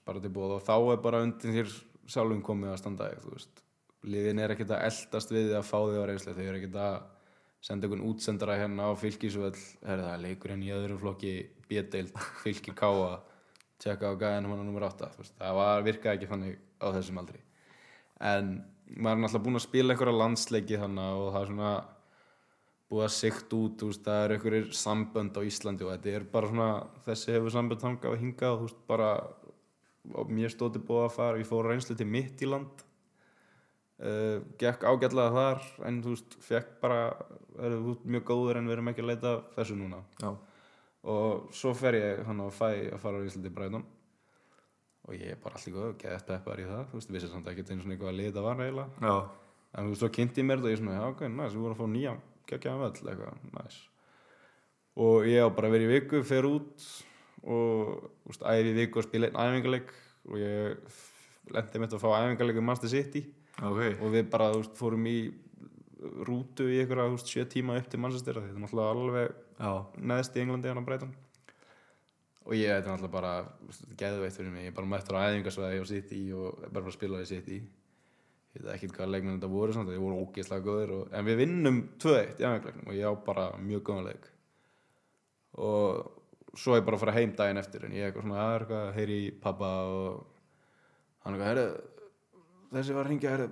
bara til bóð og þá er bara undir þér sjálfum komið að standa liðin er ekkert að eldast við því að fá þig á reynslu. Þau eru ekkert að senda einhvern útsendara hérna á fylkisvöll. Er það leikur henni í öðrum flokki B-deild, fylki káa tjekka á gæðinum hann á nummer 8 þú veist, það var, virkaði ekki þannig á þessum aldri. En maður er náttúrulega búinn að spila einhverja landsleiki þannig og það er svona búið að sikt út, veist, það er einhverjir sambönd á Íslandi og þetta er bara svona þessi hefur sambönd þangað og hingað og þú veist, bara og mér stóti búið að fara, ég fór á reynslu til mitt í land uh, gekk ágætlega þar en þú veist, fekk bara er, þú ert mjög góður en við erum ekki að leita þessu núna. Já, og svo fer ég hann og fæ að fara á reynslu til Bræðum og ég er bara allir góð, geðt peppar í það þú veist, vissi samt ekki einu svona eitthvað að lita var eiginlega. Já, En þú veist, svo kynnti ég mér þetta og ég svona, já, ok, næs, við vorum að fá nýja geggjaðan völl, eitthvað, næs. Og ég á bara að vera í viku, fer út og, þú veist, æfi í viku og spila einn æfingarleik og ég lendi mitt að fá æfingarleik um Master City. Ok. Og við bara, veist, fórum í rútu í einhverja, sjö tíma upp til Manchester, þetta er náttúrulega alveg Já, neðst í Englandi hann á Brighton. Og ég, þetta er náttúrulega bara, geðveitt fyrir mig, ég er bara mættur á æfingarsvæði og City og er bara að spila í ég veit ekkert hvaða leikmenn þetta voru þeir voru ógeðslega góðir og, en við vinnum 2-1 í afengleiknum og ég á bara mjög góðan leik. Og svo er ég bara að fara heim daginn eftir en ég er eitthvað svona aðra eitthvað að heyri í pappa og hann eitthvað, herru þessi var að ringja, herru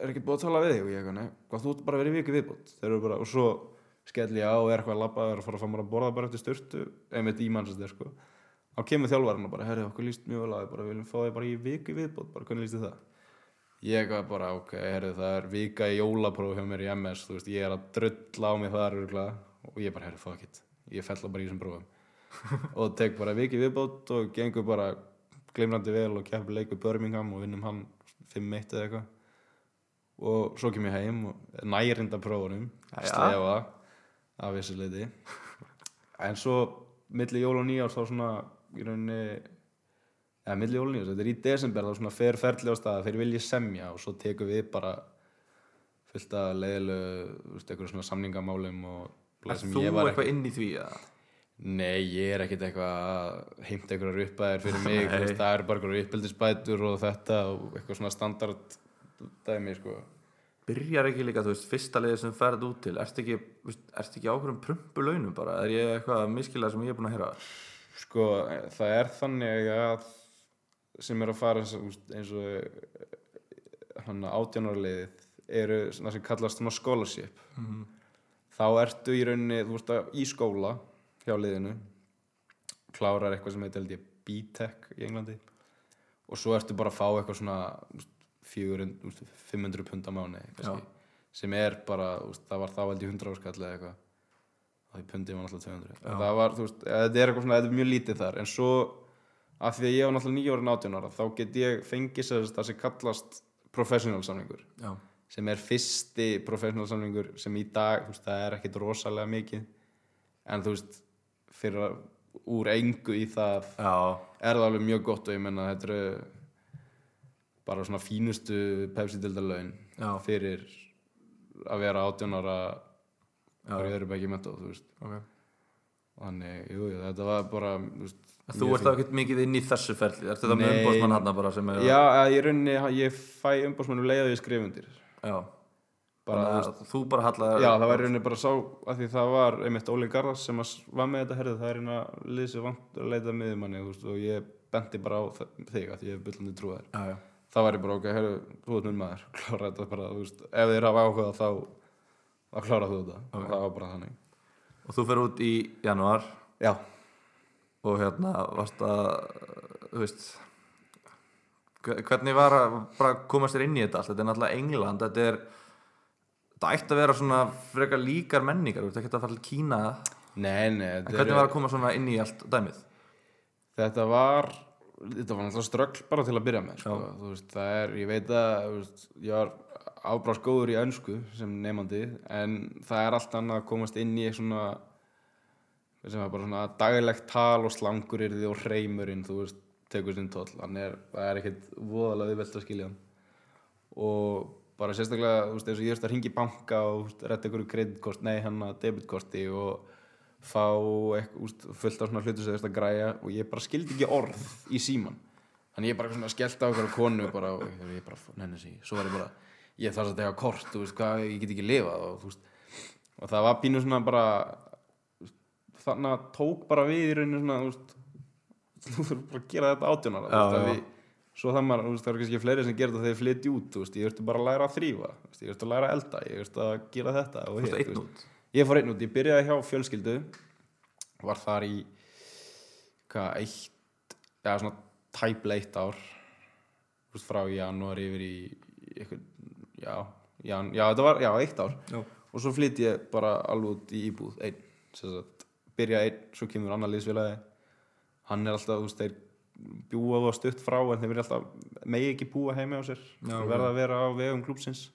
er ekki búið að tala við þig? Og ég eitthvað, nei, hvað þú bara verið viku viðbútt þeir eru bara, og svo skell ég á og er eitthvað að labba, er að fara að mér að borða bara eftir styrtu, einmitt í mannsastir sko. Þá kemur þjálfarinn og bara, herru, okkur líst mjög vel að þig bara, viljum fá þig bara í viku viðbútt bara, hvernig líst þið það? Ég eitthvað bara, ok, herru, það er vika í jólapróf hjá mér í MS, þú veist, ég er að drulla á mig þar og ég bara, herru, fuck it, ég fell bara í þessum prófum. *laughs* Og tek bara viki viðbót og gengur bara glimrandi vel og keppur leiku Birmingham og vinnum hann 5-1 eða eitthvað. Og svo kem ég heim og nærinda prófunum, slefa af þessu leiti en svo milli jól og nýjárs þá svona í rauninni eða milli jólun þetta er í desember, þá svona fer ferli á stað þeir vilja semja og svo tekum við bara fullt af leiðilegu þú veist, eitthvað svona samningamálum og Er þú eitthvað inn í því að Nei, ég er ekkert eitthvað að heimta einhverjar uppæðir fyrir *laughs* mig, þú veist, það eru bara einhverjar uppbyldisbætur og þetta og eitthvað svona standard dæmi, sko. byrjar ekki líka, þú veist, fyrsta leiði sem ferð út til ertu ekki, ekki ákveðum prumpu launum bara, er ég eitthvað miskilega sem ég er búin að heyra? Sko, það er þannig að sem er að fara eins og, hann átjánarleiðið eru svona sem kallast svona scholarship. Þá ertu í rauninni, þú veist, að- í skóla hjá liðinu, klárar eitthvað sem heitir B-Tech í Englandi. Og svo ertu bara að fá eitthvað svona þú veist, 400, þú veist, 500 pund á mánu sem er bara, veist, það var þá held ég 100 áskall eða eitthvað. Og því pundi var náttúrulega 200 og það var, þú veist, þetta er eitthvað svona, þetta er mjög lítið þar. En svo, af því að ég var náttúrulega nýjóra 18 ára, þá get ég fengið sér það sem kallast professional samningur já, sem er fyrsti professional samningur sem í dag, veist, það er ekkit rosalega mikið en þú veist, fyrir að úr engu í það já, er það alveg mjög gott og ég menna þetta eru bara svona fínustu pepsi-dildalaun Já. fyrir að vera 18 ára Já. og ég eru ekki þú veist ok þannig, jú, þetta var bara þú, veist, Þú ert þá ekkert mikið inn í þessu ferli. Ertu það með Nei. umbóðsmann hann bara sem er Já, að ég rauninni, ég fæ umbásmannu leiða ég skrif undir. Já. bara, Þannig þú bara hallaði Já, það var í rauninni bara sá að því það var einmitt Óli Garðars sem var með þetta herðið, það er lið sem vant að leita miður manni veist, og ég benti bara á þig að ég er byllandi trúðar já, já. það var ég bara ok, herru, þú ert minn maður *laughs* klára þetta bara, þú veist, ef þið hafa áhuga þá, þá klára þú þetta. Og það var bara þannig. Og þú fer út í janúar? Já, og hérna varst að þú veist hve- hvernig var að komast þér inn í þetta allt, þetta er náttúrulega England þetta er þetta ætti að vera svona frekar líkar menningar, ert ekki að til Kína. En nei, nei þetta hvernig var að koma svona inn í allt dæmið? Þetta var þetta var náttúrulega ströggl bara til að byrja með sko. veist, það er, ég veit að veist, ég var ábrás góður í önsku sem nefandi, en það er allt annað að komast inn í svona sem er bara svona daglegt tal og slanguryrði og hreimurinn þú veist, tekur sinn tóll hann er, það er ekkert voðalega auðvelt að skilja hann. Og bara sérstaklega, þú veist, eins og ég veist að ringi í banka og retta ykkur kreditkort, nei hann að debitkorti og fá eitthvað, úst, fullt af svona hlutu sem þú veist að græja og ég bara skildi ekki orð í síman þannig ég bara svona skellt á ykkur konu bara, og ég, bara, nenni sig, svo var ég bara ég þarf að tega kort, þú veist, hvað, ég get ekki lifað og þú veist, og það var pínu svona bara þannig að tók bara við í rauninu svona, þú þurfum bara að gera þetta átjónara Já, já. við, svo það maður, það eru kannski fleiri sem þetta þegar þið flytji út, veist, ég þurfti bara að læra að þrýfa ég þurfti að læra að elda, ég þurfti að gera þetta Þú veist hitt, einn út Ég fór einn út, ég byrjaði hjá fjölskyldu var þar í hvað, eitt eða svona tæplega eitt ár veist, frá janúar yfir í eitthvað, já, jan, já, þetta var, já, eitt ár Já. og svo flytt ég bara alveg út í íbúð einn, sem sagt, byrja einn svo kemur annar liðsfélagi. Hann er alltaf, þú veist, þeir bjúa það stutt frá en þeir vilja alltaf megi ekki búa heimi á sér. Já, verða að vera á vegum klúpsins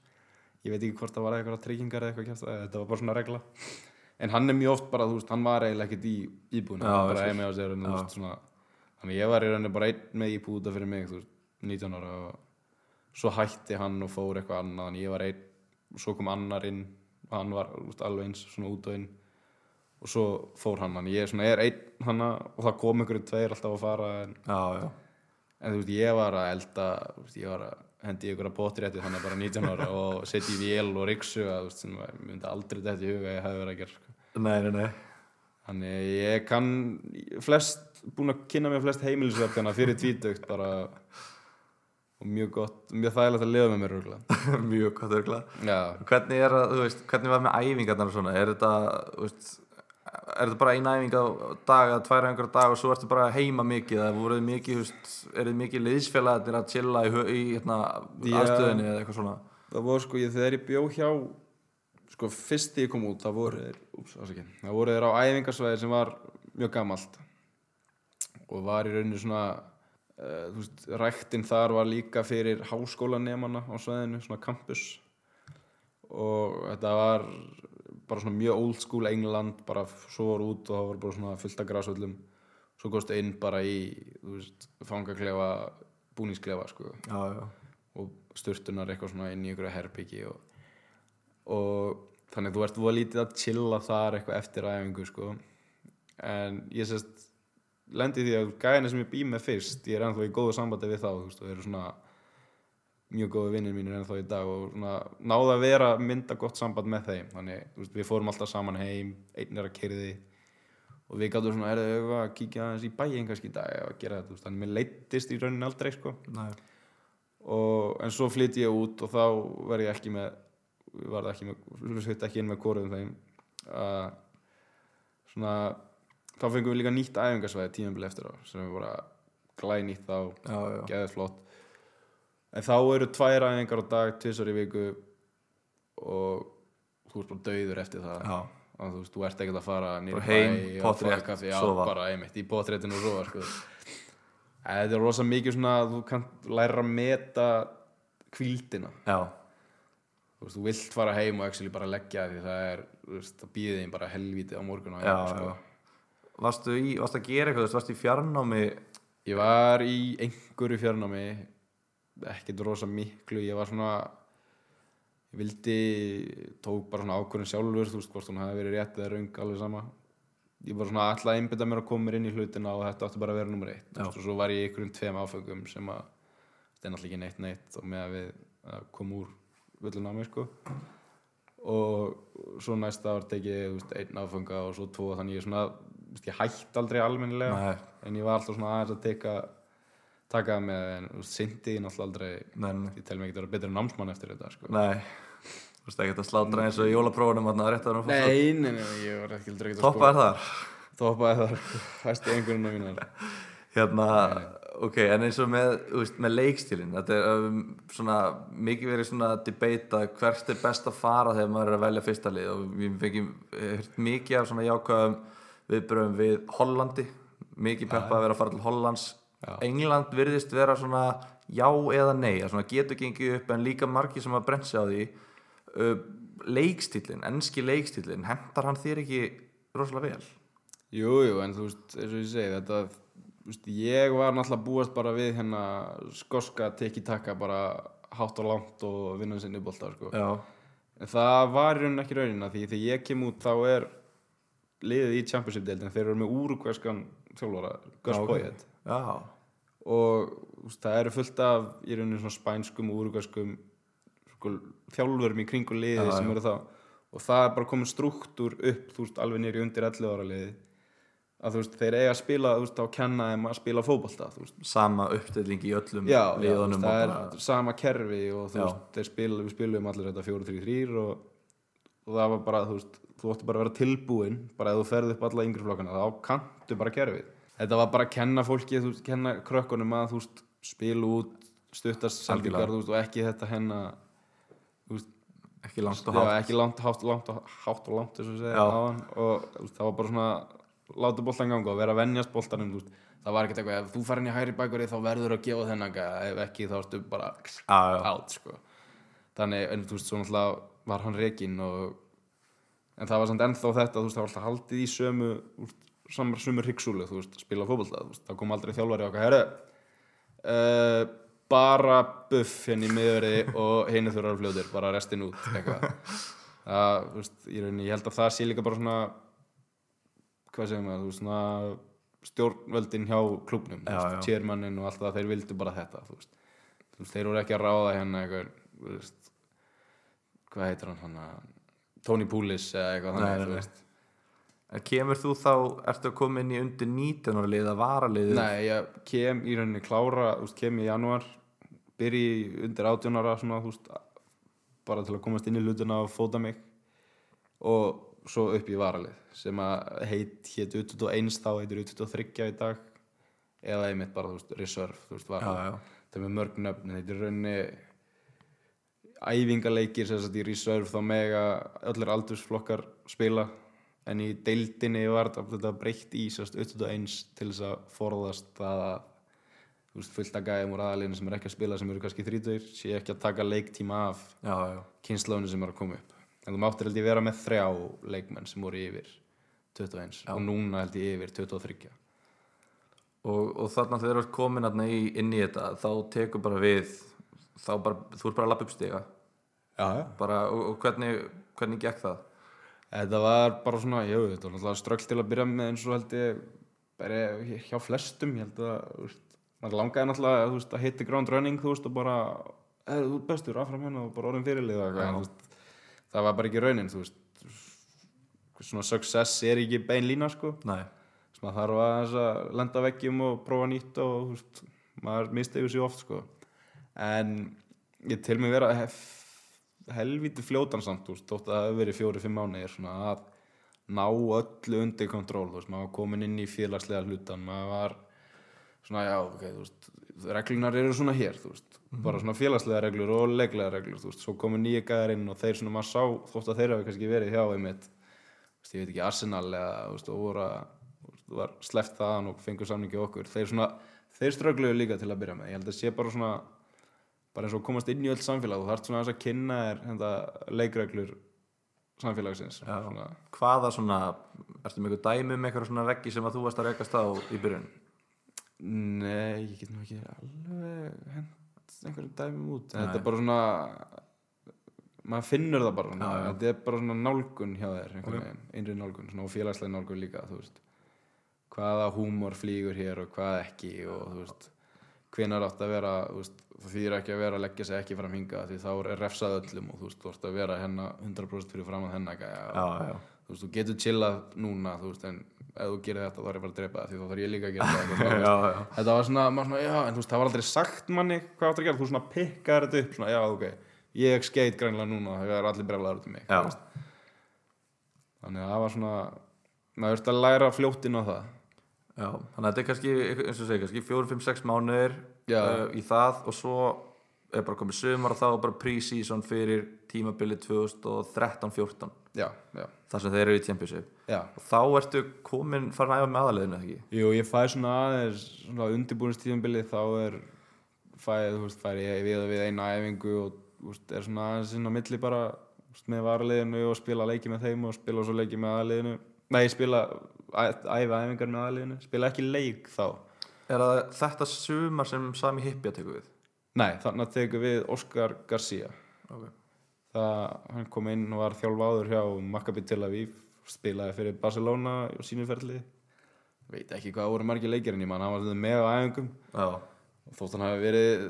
ég veit ekki hvort það var eitthvað tryggingar eða eitthvað kjæft þetta var bara svona regla. En hann er mjög oft bara, þú veist, hann var eiginlega ekkert í íbúinu, Já, hann var bara skil. heimi á sér en, þú veist, svona, þannig ég var í rauninni bara einn með íbúð út af fyrir mig, þú veist, 19 ára og svo hætti hann og fór eitthvað annað en ég var einn, svo kom annar inn og hann var þú veist, alveg eins svona út og inn og svo fór hann, þannig ég svona er einn hann og það kom einhverju tveir alltaf að fara en, já, já, en þú veist, ég var að elda veist, ég var að hendi ykkur að bótrétti þannig bara 19 ára *laughs* og setja í vél og ryksu að, veist, sem ég myndi aldrei þetta í huga að ég hefði verið að gera sko. nei, nei, nei. Þannig ég kann flest, búin að kynna mér flest heimilisverkana fyrir tvítugt bara og mjög gott, mjög þægilegt að lifa með mér *laughs* mjög gott örgla hvernig er að, þú veist, hvernig var með æfingarnar og svona, er þetta, þú veist er þetta bara ein æfing á dag eða tvær æfingar á dag og svo ertu bara heima mikið eða voruð mikið, veist, er þið mikið liðsfélagarnir að chilla í, í hérna, aðstöðinni eða eitthvað svona? Það voru sko, ég, þegar ég bjó hjá sko, fyrst þegar ég kom út, það voru þeir úps, ásakið, það voru þeir á æfingarsvæði sem var mjög gamalt og var í rauninni svona uh, þú veist, ræktinn þar var líka fyrir háskólanemana á svæðinu, svona campus. Og þetta var bara svona mjög old school England, bara svo voru út og það var bara svona fullt af græsvöllum svo góðstu inn bara í fangaklefa búningsklefa sko. Já, já, og sturtunar eitthvað svona inn í einhverju herbyggi og, og þannig þú ert voða lítið að chilla þar eitthvað eftir æfingu sko. En ég sérst lendi því að gæðina sem ég bý með fyrst ég er ennþá í góðu sambandi við þá þú veist, og eru svona mjög góðu vinnir mínir ennþá í dag og svona náða að vera að mynda gott samband með þeim. Þannig veist, við fórum alltaf saman heim einn er að kerði og við gáttum svona, er það að kíkja aðeins í bæinn kannski í dag og gera þetta, þannig mér leittist í rauninni aldrei sko. Og, en svo flytti ég út og þá verð ég ekki með var það ekki með, ekki inn með kóruðum þeim. Að svona þá fengum við líka nýtt æfingarsvæði tímabili eftir á sem er bara glænýtt þá. Já, já, geðið flott en þá eru tvær æfingar á dag tvisar í viku og þú ert bara dauður eftir það já, og þú veist, þú ert ekkert að fara Bara heim, bæ fá kaffi, já, sofa. bara einmitt, í potréttinu og sofa sko. En þetta er rosa mikið svona að þú kannt læra að meta kvíldina já, þú, veist, þú vilt fara heim og bara leggja því það er, þú það býði þín bara helvíti á morgun og já, sko. já. Varstu, í, varstu að gera eitthvað, þú veist, varstu í fjarnámi ég var í einhverju fjörnámi ekkert rosa miklu. Ég var svona ég vildi, tók bara svona ákvörðin sjálfur þú veist hvort hún hafi verið rétt eða raung alveg sama. Ég var svona alltaf að einbytta mér að koma mér inn í hlutina og þetta átti bara að vera nummer eitt. Já. og svo var ég í einhverjum tveim áfengum sem að þetta er náttúrulega ekki neitt neitt og með að við að koma úr völlun á mig sko. Og svo næsta ár tekið ég, veist, einn áfenga og svo tvo þannig ég svona, veist, ég hætti aldrei almennilega. Nei, en ég var alltaf svona aðeins að teka taka með en syndi ég náttúrulega aldrei nei, nei, ég tel mig ekki að vera betri námsmann eftir þetta sko. nei. Þú veist, ekki að slátra eins og jólaprófunum þarna rétt að nei, nei, nei, ég var ekki aldrei ekki Toppaði þar. Toppaði þar, hæsti einhverjum af mínar Hérna, ok, en eins og með, veist, með leikstílinn Þetta er um, svona, mikið verið svona debata hvert er best að fara þegar maður er að velja fyrsta lið og við fengjum hört mikið af svona jákvæðum viðbröðum við Hollandi mikið peppa að vera að fara til Hollands Já. England virðist vera svona já eða nei, svona getur gengið upp en líka margir sem að brent sig á því uh, leikstílinn, enski leikstílinn hentar hann þér ekki rosalega vel? jú, jú, en þú veist, eins og ég segi þetta, veist, ég var náttúrulega búast bara við hérna skoska teki-taka bara hátt og langt og vinna sinni bólta sko. En það var í rauninni ekki raunina því þegar ég kem út þá er liðið í Championship-deildin þeir eru með úrukvæskan þjálfara, Gus. Poyet já, og veist, það eru fullt af í rauninni svona spænskum og úrugvæskum sko, þjálfurum í kringu liði Já, sem já. eru þá. Og það er bara komin struktúr upp þú veist, alveg nýri undir 11 ára liði að þú veist, þeir eiga að spila þú veist, á að kenna þeim að spila veist, sama uppstilling í öllum já, já liðunum veist, það og er bara, sama kerfi og þú Já. veist, þeir spila, við spilum allir þetta 4-3-3 og, og það var bara, þú veist, þú ætti bara að vera tilbúinn bara ef þú ferð upp alla yngri flokkana þá kanntu bara kerfið þetta var bara að kenna fólki, þú kenna krökkunum að þú spila út stuttast veist, og ekki þetta henna þú veist, ekki langt og já, hátt ekki langt, hátt, langt, og- hátt og langt að segja Já. og þú það var bara svona láta boltan ganga og vera að þú veist, það var ekkert eitthvað, ef þú farin í hæri bækveri þá verður að gefa þennan ef ekki þá ertu bara Já, já. out sko. þannig, en þú veist, svo náttúrulega var hann rekin og en það var samt ennþá þetta, þú veist, það var alltaf haldið í sömu samar sömu hryggsúlu, þú veist, spila veist, það kom aldrei þjálfari okkar, herru uh, bara buff henni í miðverði og henni þurrar fljóðir, bara restin út eitthvað. Það, þú veist, ég, rauninni, ég held að það sé líka bara svona hvað segir maður, þú veist, svona stjórnvöldin hjá klubnum, chairmannin og allt það, þeir vildu bara þetta, þú veist, þú veist þeir voru ekki að ráða hérna eitthvað, þú veist hvað heitir hann hann Tony Poulis eða eitthvað þannig, þú veist En kemur þú þá, ertu að koma inn í undir 19 ára lið að vara liðið? Nei, ég kem í rauninni klára, veist, kem í janúar byrji undir 18 ára svona, veist, bara til að komast inn í hlutina og fóta mig. Og svo upp í varalið sem að heit hétt 21 þá heitir 23 í dag. Eða einmitt bara, veist, reserve þú veist, Já, varalið. já, það er með mörg nöfn, þetta er rauninni æfingaleikir sem sagt í reserve þá mega allir aldursflokkar spila en í deildinni var þetta- breytt í sérst 21 til þess að forðast að veist, fullt að gæðum úr aðalinu sem er ekki að spila sem eru kannski þrítur sé ekki að taka leiktíma af kynslaunum sem er að koma upp en þú máttir held ég vera með þrjá leikmenn sem voru yfir 21 Já. og núna held ég yfir 23 og, og þarna þegar þú ert komin í, inn í þetta þá tekur bara við þá bara, þú ert bara að lappa upp stiga já, já. bara, og, og hvernig, hvernig gekk það? Þetta var bara svona, jú, þetta var náttúrulega strögl til að byrja með eins og held ég bara hjá flestum, ég held að, maður langaði náttúrulega, þú veist, að hitti ground running, þú veist, og bara, eða, þú ert bestur, áfram hérna og bara orðin fyrirlið og eitthvað, það var bara ekki raunin, þú veist, svona success er ekki bein lína, sko, maður þarf að að lenda veggjum og prófa nýtt og, þú veist, maður misti yfir sig oft, sko, en ég til mig vera hef, helvíti fljótan samt, þú veist, þótt að það hefur verið fjóri-fimm mánuðir svona að ná öllu undir kontról, þú veist, maður var komin inn í félagslega hlutan, maður var svona, já, ok, þú veist, reglunar eru svona hér, þú veist, bara svona félagslega reglur og leiklega reglur, þú veist, svo komin nýja gæðar inn og þeir svona maður sá, þótt að þeir hafa kannski verið hjá einmitt, þú veist, ég veit ekki, Arsenal eða, þú veist, og voru að, þú veist, var bara eins og komast inn í öll samfélag. Þú þarft svona að kynna þér hérna, leikreglur samfélagsins. Já. svona, hvaða svona, ertu með eitthvað dæmi um eitthvað svona veggi sem að þú varst að rekast á í byrjun? nei, ég get nú ekki alveg hent einhverjum dæmum út. En þetta er bara svona maður finnur það bara Já, já. þetta er bara svona nálgun hjá þér veginn, einri nálgun, svona og félagslega nálgun líka hvaða húmor flýgur hér og hvað ekki og hvenar átt að vera veist, það þýr ekki að vera að leggja sig ekki fram hinga því þá er refsað öllum og þú veist, þú ert að vera hérna 100% fyrir fram að Já, já, þú veist, þú getur chillað núna þú veist, en ef þú gerir þetta þá er ég bara að drepa það því þá þarf ég líka að gera *laughs* það já, já. þetta var svona, maður svona, já, en þú veist, það var aldrei sagt manni hvað áttur að gera, þú svona pikkaðir þetta upp svona, já, ok, ég skeit greinlega núna það er allir breylaður út um mig þannig að það var svona maður þurfti að læra fljóttin á það Já, þannig að þetta er kannski, eins og segja, kannski 4-5-6 mánuðir Já. uh, í það og svo er bara komið sumar og þá er bara pre-season fyrir tímabili 2013-14 já, já, þar sem þeir eru í championship. Já. Og þá ertu komin farin að æfa með aðaliðinu, eða ekki? Jú, ég fæ svona aðeins svona undirbúinistíðanbili þá er fæ, þú veist, fær ég við við eina æfingu og veist, er svona aðeins inn á milli bara veist, með varaliðinu og spila leiki með þeim og spila svo leiki með aðaliðinu Nei, spila æfa æfingar með aðaliðinu spila ekki leik þá Er það þetta sumar sem Sami Hippja tekur við? Nei, þannig að tekur við Oscar Garcia Okay. það, hann kom inn og var þjálf áður hjá Maccabi Tel Aviv spilaði fyrir Barcelona og sínuferli veit ekki hvað voru margir leikirinn í mann hann var með á æfingum Já, og þótt hann hafi verið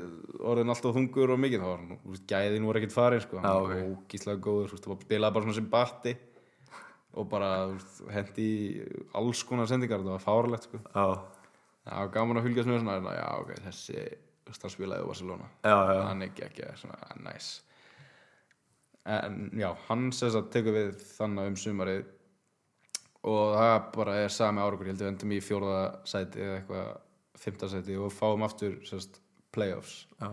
orðin alltaf þungur og mikið þá var hann, gæðin voru ekkert farin sko. hann Já, var ok. ógíslega góður, og spilaði bara svona sem batti og bara hendi alls konar sendingar, það var fárlegt sko. það var gaman að fylgjast með svona, já ok, þessi spilaði á Barcelona já, já. hann ekki, svona, næs en já, hann sess að tekur við þannig um sumarið og það bara er sami árakur, ég held við endum í fjórða sæti eða eitthvað, fymta sæti og fáum aftur sérst playoffs já.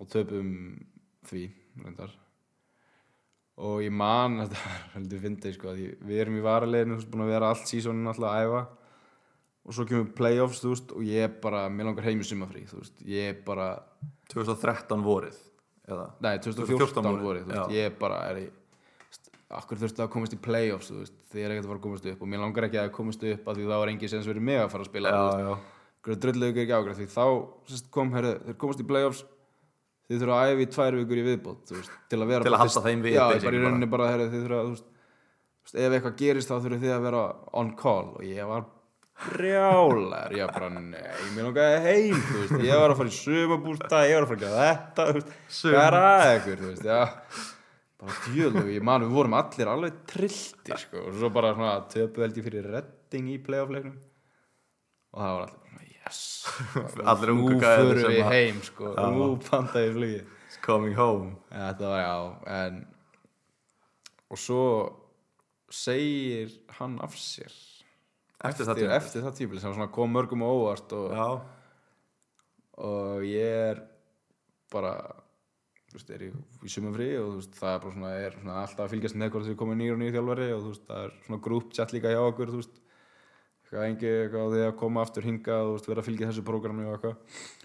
og töpum því reyndar og ég man þetta var heldur fyndið sko við erum í varaleginu, þú veist, búin að vera allt sísónin alltaf að æfa. Og svo kemur playoffs, þú veist, og ég bara mér langar heim í sumafrí, þú veist, ég bara 2013 vorið eða? nei, 2014 voru, voru, þú veist, ég bara er í akkur þurfti að komast í playoffs, þú veist, þið er ekkert að fara að komast upp. Og mér langar ekki að komast upp að því þá er engin sem verið mig að fara að spila þú veist. Já, já, Hverju drullu ykkur ekki ágræð því þá sérst, kom, herru, þeir komast í playoffs þið þurfa að æfa í tvær vikur í viðbót veist, til að vera Til að halda þeim við, já, bara í rauninni bara, herru, þið þurfa að, ef eitthvað gerist þá þurfa þið að vera on call. Og ég var brjálar ég bara, nei, mér langaði heim veist, ég var að fara í sumabústa ég var að fara að þetta veist, er veist, já. Bara djölu, ég man, við vorum allir alveg trilltir, sko, og svo bara svona töpu held ég fyrir redding í playoff-leiknum. Og það var allir yes. *laughs* Allir ungu nú gæjarnir förum sem við heim, sko, nú pantaði við flugið It's coming home. Ja, þetta var já, en og svo segir hann af sér Eftir það eftir, tímabil. eftir það tímbil sem svona kom mörgum á óvart og, Já, og ég er bara þú veist, er í, í sumafrí og þú veist, það er bara svona, er svona alltaf að fylgjast með hvort þau komið nýr og nýr þjálfari og þú veist, það er svona grúp chat líka hjá okkur þú veist, engi eitthvað að koma aftur hinga og veist, vera að fylgja þessu prógrami og eitthvað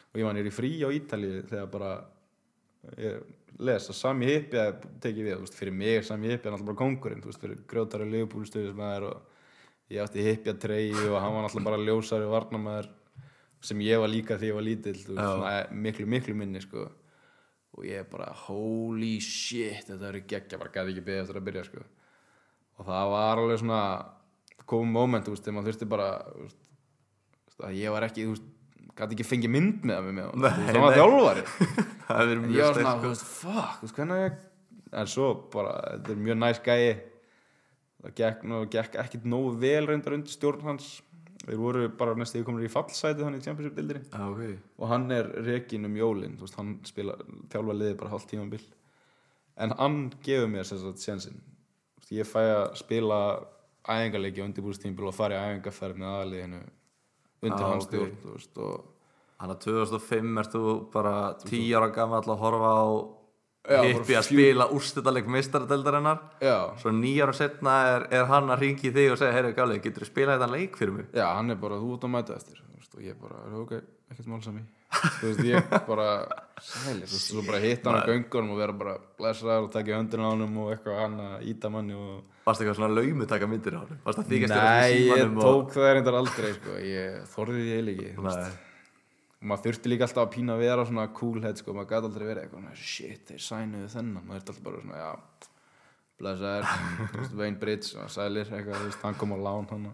og ég man, er í frí á Ítalíu þegar bara ég les að Sami Hippi tekið við, þú veist, fyrir mig er Sami Hippi náttúrulega bara kongurinn, fyrir grjótari liðbúlstöðu sem það er og ég átti Hippi að treyju og hann var náttúrulega bara ljósari varnamæður sem ég var líka þegar ég var lítill veist, miklu, miklu minni sko. og ég bara holy shit, þetta eru geggja bara gæti ekki eftir að byrja sko. og það var alveg svona komum moment, þú veist, þegar maður þurfti bara veist, að ég var ekki gæti ekki fengið mynd með það með mig Nei, það var þjálfari. *laughs* Það er En mjög ég var svona, sko. þú veist, fuck, þú veist, hvernig ég en svo bara, þetta er mjög næs gæi. Það gekk, gekk ekkit nógu vel reyndar undir stjórn hans. Þeir voru bara næstu komur í fallsæti þannig í Championship dildinni Já, ok. og hann er rekin um jólin þú veist, hann spila, þjálfa liði bara hálft tímabil. En hann gefur mér Þú veist, ég fæ að spila æfingarleiki og undirbúrstímabil og fara í æfingarferð með aðliðinu undir Ah, hans ok. stjórn þú og Þannig að 2005 ert þú bara 10 ára gammal að horfa á hippi að fjú- spila úrstættaleg mistaradeldarinnar já, svo nýja ára setna er, er hann að ringi þig og segja, heyrðu gálega, getur þú spilað þetta leik fyrir mig? Já, hann er bara, þú ert að mæta eftir þú og ég bara, ok, ekkert málsami þú veist, ég bara sæli, þú veist, svo bara hitta hann á göngunum og vera bara blessaður og taka í höndin á honum og eitthvað hann að íta manni og Varst eitthvað svona laumi taka myndir á hann? Varst það þykast Nei, ég símanum tók það reyndar aldrei, sko. Ég þorði því eiginlega ekki, Nei. og maður þurfti líka alltaf að pína að vera svona cool head, sko, maður gæti aldrei verið eitthvað, shit, þeir sænuðu þennan. Maður er alltaf bara svona, já veist, Wayne Bridge og sælir, eitthvað, hann kom á lán hann.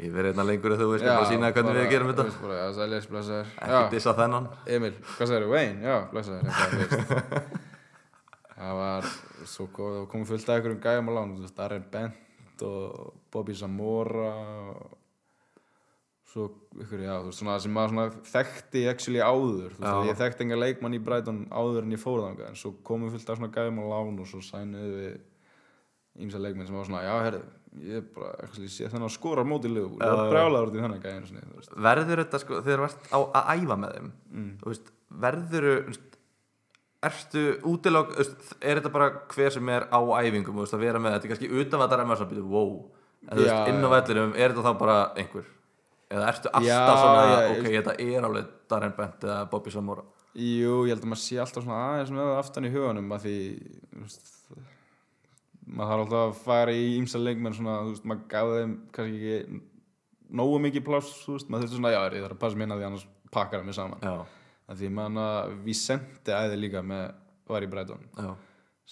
Ég verið hérna lengur að þú veist bara sína hvernig við gerum þetta. bara, já, sælir, blessaður. Ekki dissa þennan. Emil, hvað sagður, Wayne? Já, blessaður eitthvað, veist. Það svo það komið fullt af einhverjum gæjum á lán, þú Darren Bent og Bobby Zamora og svo ykkur, já, þú veist, svona sem maður svona þekkti actually áður, þú veist, ég þekkti enga leikmann í Brighton áður en ég fór þangað, en svo komið fullt af svona gæjum á lán og svo sænuðu við ímsa leikmenn sem var svona, já, herðu, ég bara, actually, sé þennan að skora móti liðbúl, ég var brjálaður út í þennan þú veist. Verður þetta sko, þegar þú ert á að æfa með þeim Mm. Þú veist, verður Ertu þú veist, er þetta bara hver sem er á æfingum, veist, að vera með þetta? Er kannski utanvættar emma sem býtur, wow. En þú veist, inn á já. vellinum, er þetta þá bara einhver? Eða ertu alltaf Já, svona já, ok, þetta er alveg Darren Bent eða Bobby Samora Jú, ég held að maður sé alltaf svona aðeins með það aftan í huganum að því veist, maður þarf alltaf að fara í ímsa leikmenn svona, þú veist, maður gaf þeim kannski ekki nógu mikið pláss, þú veist, maður þurfti svona, já, ég þarf að passa minna því annars pakkar það mig saman. Já, að því manna, við sendi æði líka með, var í Breitón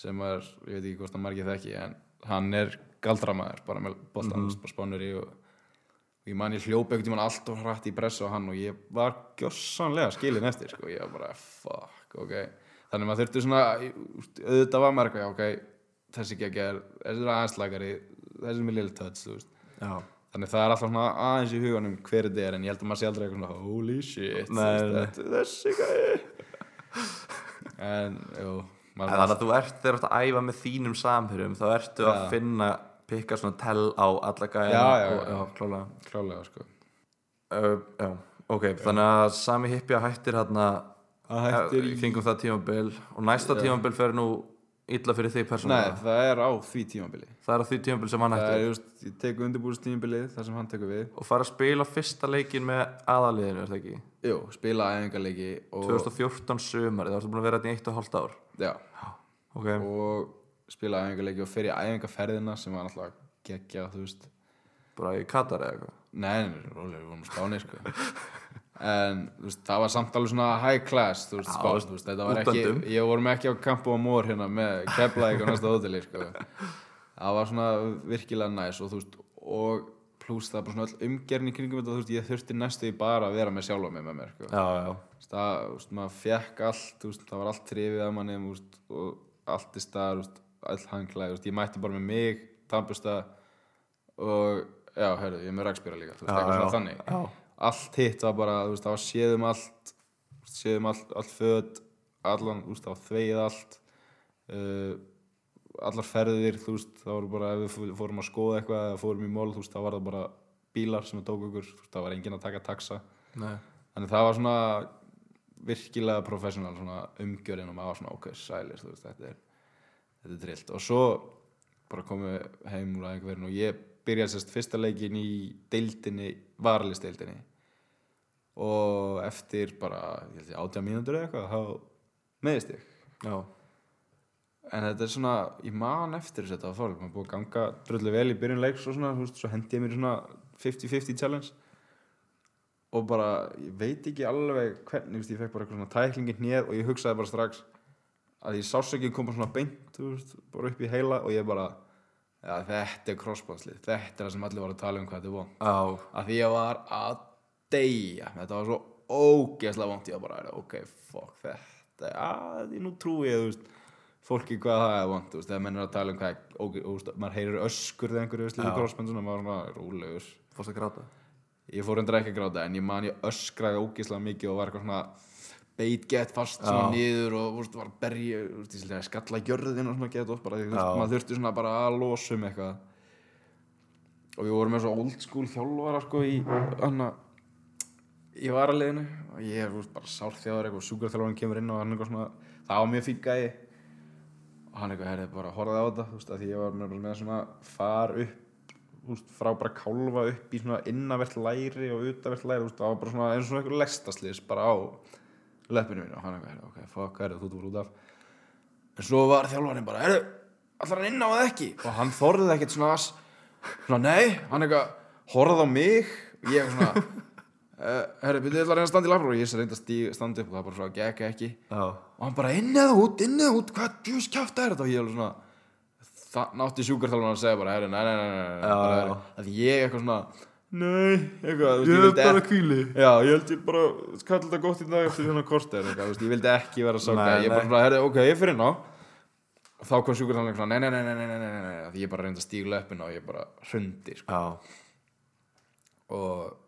sem er, ég veit ekki hvort að margir þekki en hann er galdramæður bara með Mhm. mm bara spánur í og, og ég man ég hljópa einhvern tímann allt og hrætt í pressu á hann og ég var gjössanlega skilin eftir sko, ég var bara fuck, ok. Þannig maður þurfti svona, auðvitað var já, ok, þessi ekki er þessi er aðeins lagari, þessi er með touch, þú veist. Já Þannig það er alltaf svona aðeins í huganum hver þetta er en ég held að maður sé aldrei eitthvað svona holy shit, þetta er þessi gæi. En, jú, En Þannig að þú ert þegar þú ert að æfa með þínum samherjum þá ertu að Já. finna pikka svona tell á alla Já, já, já. já, klálega klálega sko. Uh, Já, ok, þannig að sami hippi hættir hérna Það hættir í kringum það tímabil. Og næsta tímabil fer nú illa fyrir þig Nei, persónulega það er á því tímabili. Það er á því tímabil sem hann Það er just, ég tek undirbúrstímabilið þar sem hann tekur við. Og fara að spila fyrsta leikin með aðaliðinu, er það ekki? Jú, spila æfingarleiki og, 2014 sumar, það varstu búin að vera þetta í eitt og hálft ár? Já, Ok, og spila æfingarleiki og fer í æfingarferðina sem var náttúrulega geggja, þú veist. Bara í Katar eða eitthvað? Nei, nei, rólega, við vorum á Spáni sko. *laughs* En veist, það var samt alveg svona high class Þú veist, Spán, þú veist, þetta var ekki útlöndum. Ég vorum ekki á Campo Amor hérna með Keflavík á næsta hóteli sko. Það var svona virkilega næs og þú veist, og pluss það er bara svona öll umgerni kringum þetta, þú veist, ég þurfti næstu bara að vera með sjálfa mig með mér sko. Já, já, það, þú veist, maður fekk allt, þú veist, það var allt trifið að manni, og allt í stað, all hanglaði, ég mætti bara með mig, tampusta og, já, hörðu, ég er með rækspýra líka, þú veist, Já, Allt hitt var bara, þú veist, það var séðum allt, séðum allt, allt föt, allan, þú veist, það var þveið allt, uh, allar ferðir, þú veist, það voru bara, ef við fórum að skoða eitthvað eða fórum í mól, þú veist, þá var það bara bílar sem tók okkur, þú veist, það var enginn að taka taxa. Nei. Þannig það var svona virkilega professional svona umgjörinn og maður var svona ok, sælir, þú veist, þetta er þetta er trillt og svo bara komum við heim úr aðeinverðin og ég byrjaði sérst fyrsta leikin í deildinni, varalisteildinni og eftir bara, átjá mínútur eða eitthvað, þá meðist ég. Já, en þetta er svona, ég man eftir þetta var fórlega, maður búið að ganga dröllu vel í byrjun leiks og svona, veist, svo hendi ég mér svona 50-50 challenge. Og bara, ég veit ekki alveg hvernig, veist, ég fekk bara eitthvað svona tæklingi hnið og ég hugsaði bara strax að ég sást ekki kom bara svona beint veist, bara upp í heila og ég bara já, þetta er crossbandslið, þetta er það sem allir var að tala um hvað þetta er von að því ég var að deyja. Þetta var svo ógeðslega vont ég var bara, ok, fuck þetta að nú trúi ég, þú veist fólki hvað það er vont, þú veist, þegar menn er að tala um hvað er, óge, þú veist, maður heyrir öskur þegar einhverju slíðu crossbanduna, maður var rólegur fórst að gráta? Ég fór endur ekki að gráta en ég man ég öskraði ógeðslega mikið og var eitthvað svona beit gett fast svona niður og þú veist, var að berja þú veist, ég skalla gjörðin og svona gett oft bara þú veist, Já. maður þurfti svona bara að losa um eitthvað. Og við vorum með svo old school þjálfara sko í anna í varaliðinu og ég er þú veist, bara sárþjáður eitthvað og sjúkarþjálfarinn kemur inn og hann eitthvað svona það var mjög fín gæi. Og hann eitthvað herði bara horfði á þetta þú veist, að því ég var með, með svona far upp þú veist, frá bara kálfa upp í svona innavert læri og utavert læri þú veist, það var bara svona eins og svona einhver lestaslis bara á leppinu mínu. Og hann eitthvað, ok, fuck, er það, þú ert út af. En svo var þjálfarinn bara, herru, allar hann inn á það ekki? Og hann þorði ekkert svona að- svona, nei, hann eitthvað horfði á mig. Og ég eitthvað svona herru, byrjuðu að reyna að standa í lafra og ég reyndi að standa upp og það bara svona gekk ekki Já. og hann bara inn eða út, inn eða út hvað djús kæft er þetta og ég alveg svona nátti sjúkartalun að segja bara herru, nei, nei, nei, nei bara, herru, að ég eitthvað svona nei, eitthvað, ég held bara kvíli já, ég held ég bara, skall þetta gott í dag eftir því hann að korta þér, ég vildi ekki vera svona, ég bara svona, herru, ok, ég fyrir ná og þá kom sjúkartalun eitthvað, nei, nei, nei, nei, nei, nei, nei, því ég bara reyndi að stíla öppin og ég bara hrundi, sko og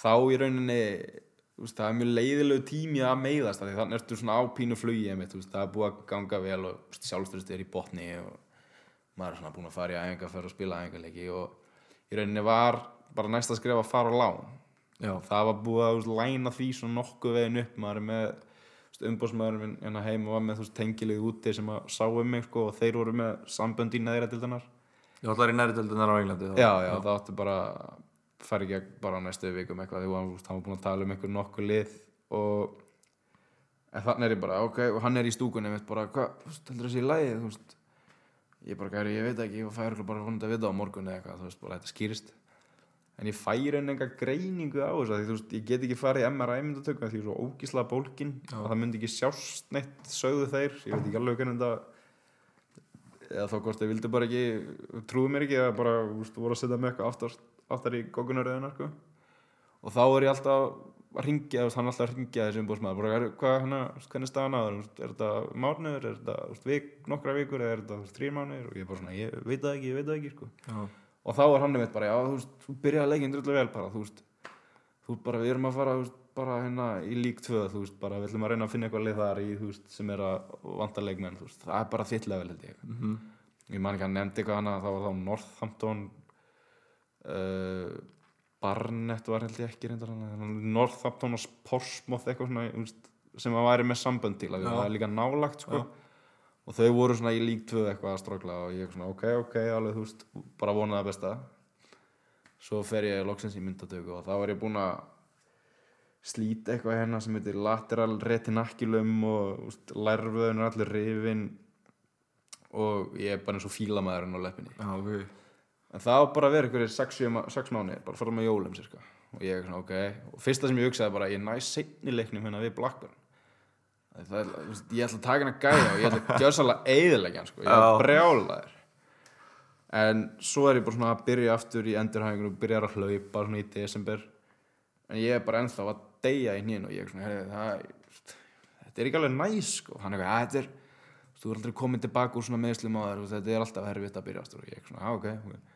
þá í rauninni veist, það er mjög leiðilegu tími að meiðast því þannig ertu svona á pínu flugi einmitt, þú veist, það er búið að ganga vel og sjálfstyrst er í botni og maður er svona búin að fara í æfingarferð og spila æfingarleiki og í rauninni var bara næsta skref að fara á lán. Já, það var búið að veist, læna því svona nokkuð veginn upp. Maður er með umbóðsmaðurinn minn hérna heima var með tengilið úti sem að sá um mig sko, og þeir voru með sambönd í neðra til dennar ég ætlar í næri deildunar á Englandi þá. já, já, það átti bara fara í gegn bara næstu vikum eitthvað því hann, hann var búin að tala um einhver nokkuð lið og þannig er ég bara, ok, og hann er í stúkunni bara, hvað, heldur þessi í lagi? Þú veist, ég bara, gæri, ég veit ekki ég færi örugglega bara hún að vita á morgun eða eitthvað þú veist, bara þetta skýrist. En ég færi henni enga greiningu á þessu af því þú veist, ég get ekki farið MRI myndatöku því ég er svo ógísla bólkin og það myndi ekki sjást neitt sögðu þeir ég veit ekki alveg hvernig þetta eða þá hvort þeir vildu bara ekki trúðu mér ekki eða bara þú veist, voru að setja mig eitthvað aftar, aftar í gókunaröðina sko. og þá er ég alltaf að ringja, hann er alltaf að ringja bara "Herru, hvað, hana, hvernig er staðan aður, er þetta mánuður, er þetta vik, nokkra vikur eða er þetta þrír mánuður og ég er bara svona, ég veit það ekki, ég veit það ekki sko. Og þá er hann einmitt bara, já, þú veist, þú byrjaði að leggja drullu vel bara, þú veist, þú bara, við erum að fara, þú veist, bara hérna í lík tvö, þú veist, bara, við ætlum að reyna að finna eitthvað lið þar í, þú veist, sem er að vanta leikmenn, þú veist, það er bara þitt level, held ég. Mhm. Ég man ekki að nefndi eitthvað hana, það var þá Northampton, uh, Barnett var held ég ekki reyndar Northampton og Portsmouth eitthvað svona, sem að væri með sambönd til, að það er líka nálagt, sko. Og þau voru svona í lík tvö eitthvað að strókla og ég svona, ok, ok, alveg, þú veist, bara vonaði það besta. Svo fer ég loksins í myndatöku og þá var ég búinn að slíta eitthvað hérna sem heitir lateral retinaculum og veist, lærvöðun er allir rifin og ég er bara eins og fílamaðurinn á leppinni. Já, ok. En það var bara að vera ykkur 6 mánuðir, bara fara með jólum cirka. Og ég er svona, ok, og fyrsta sem ég hugsaði bara, ég næ seinni leiknum hérna við Blackburn. Það er, ég ætla að taka hérna gæja og ég ætla að gjöra sannlega eðilegja hann, sko. Ég Já. er brjálaður. En svo er ég bara svona að byrja aftur í endurhæfingur og byrja að hlaupa svona í desember. En ég er bara ennþá að deyja í hnýn og ég er svona, herri, það, þetta er ekki alveg næs, sko. Hann er eitthvað, "Æ, þetta er, þú er aldrei komin tilbaka úr svona meðslum á þér, veist, þetta er alltaf herfitt að byrja aftur og ég er svona, ok, ok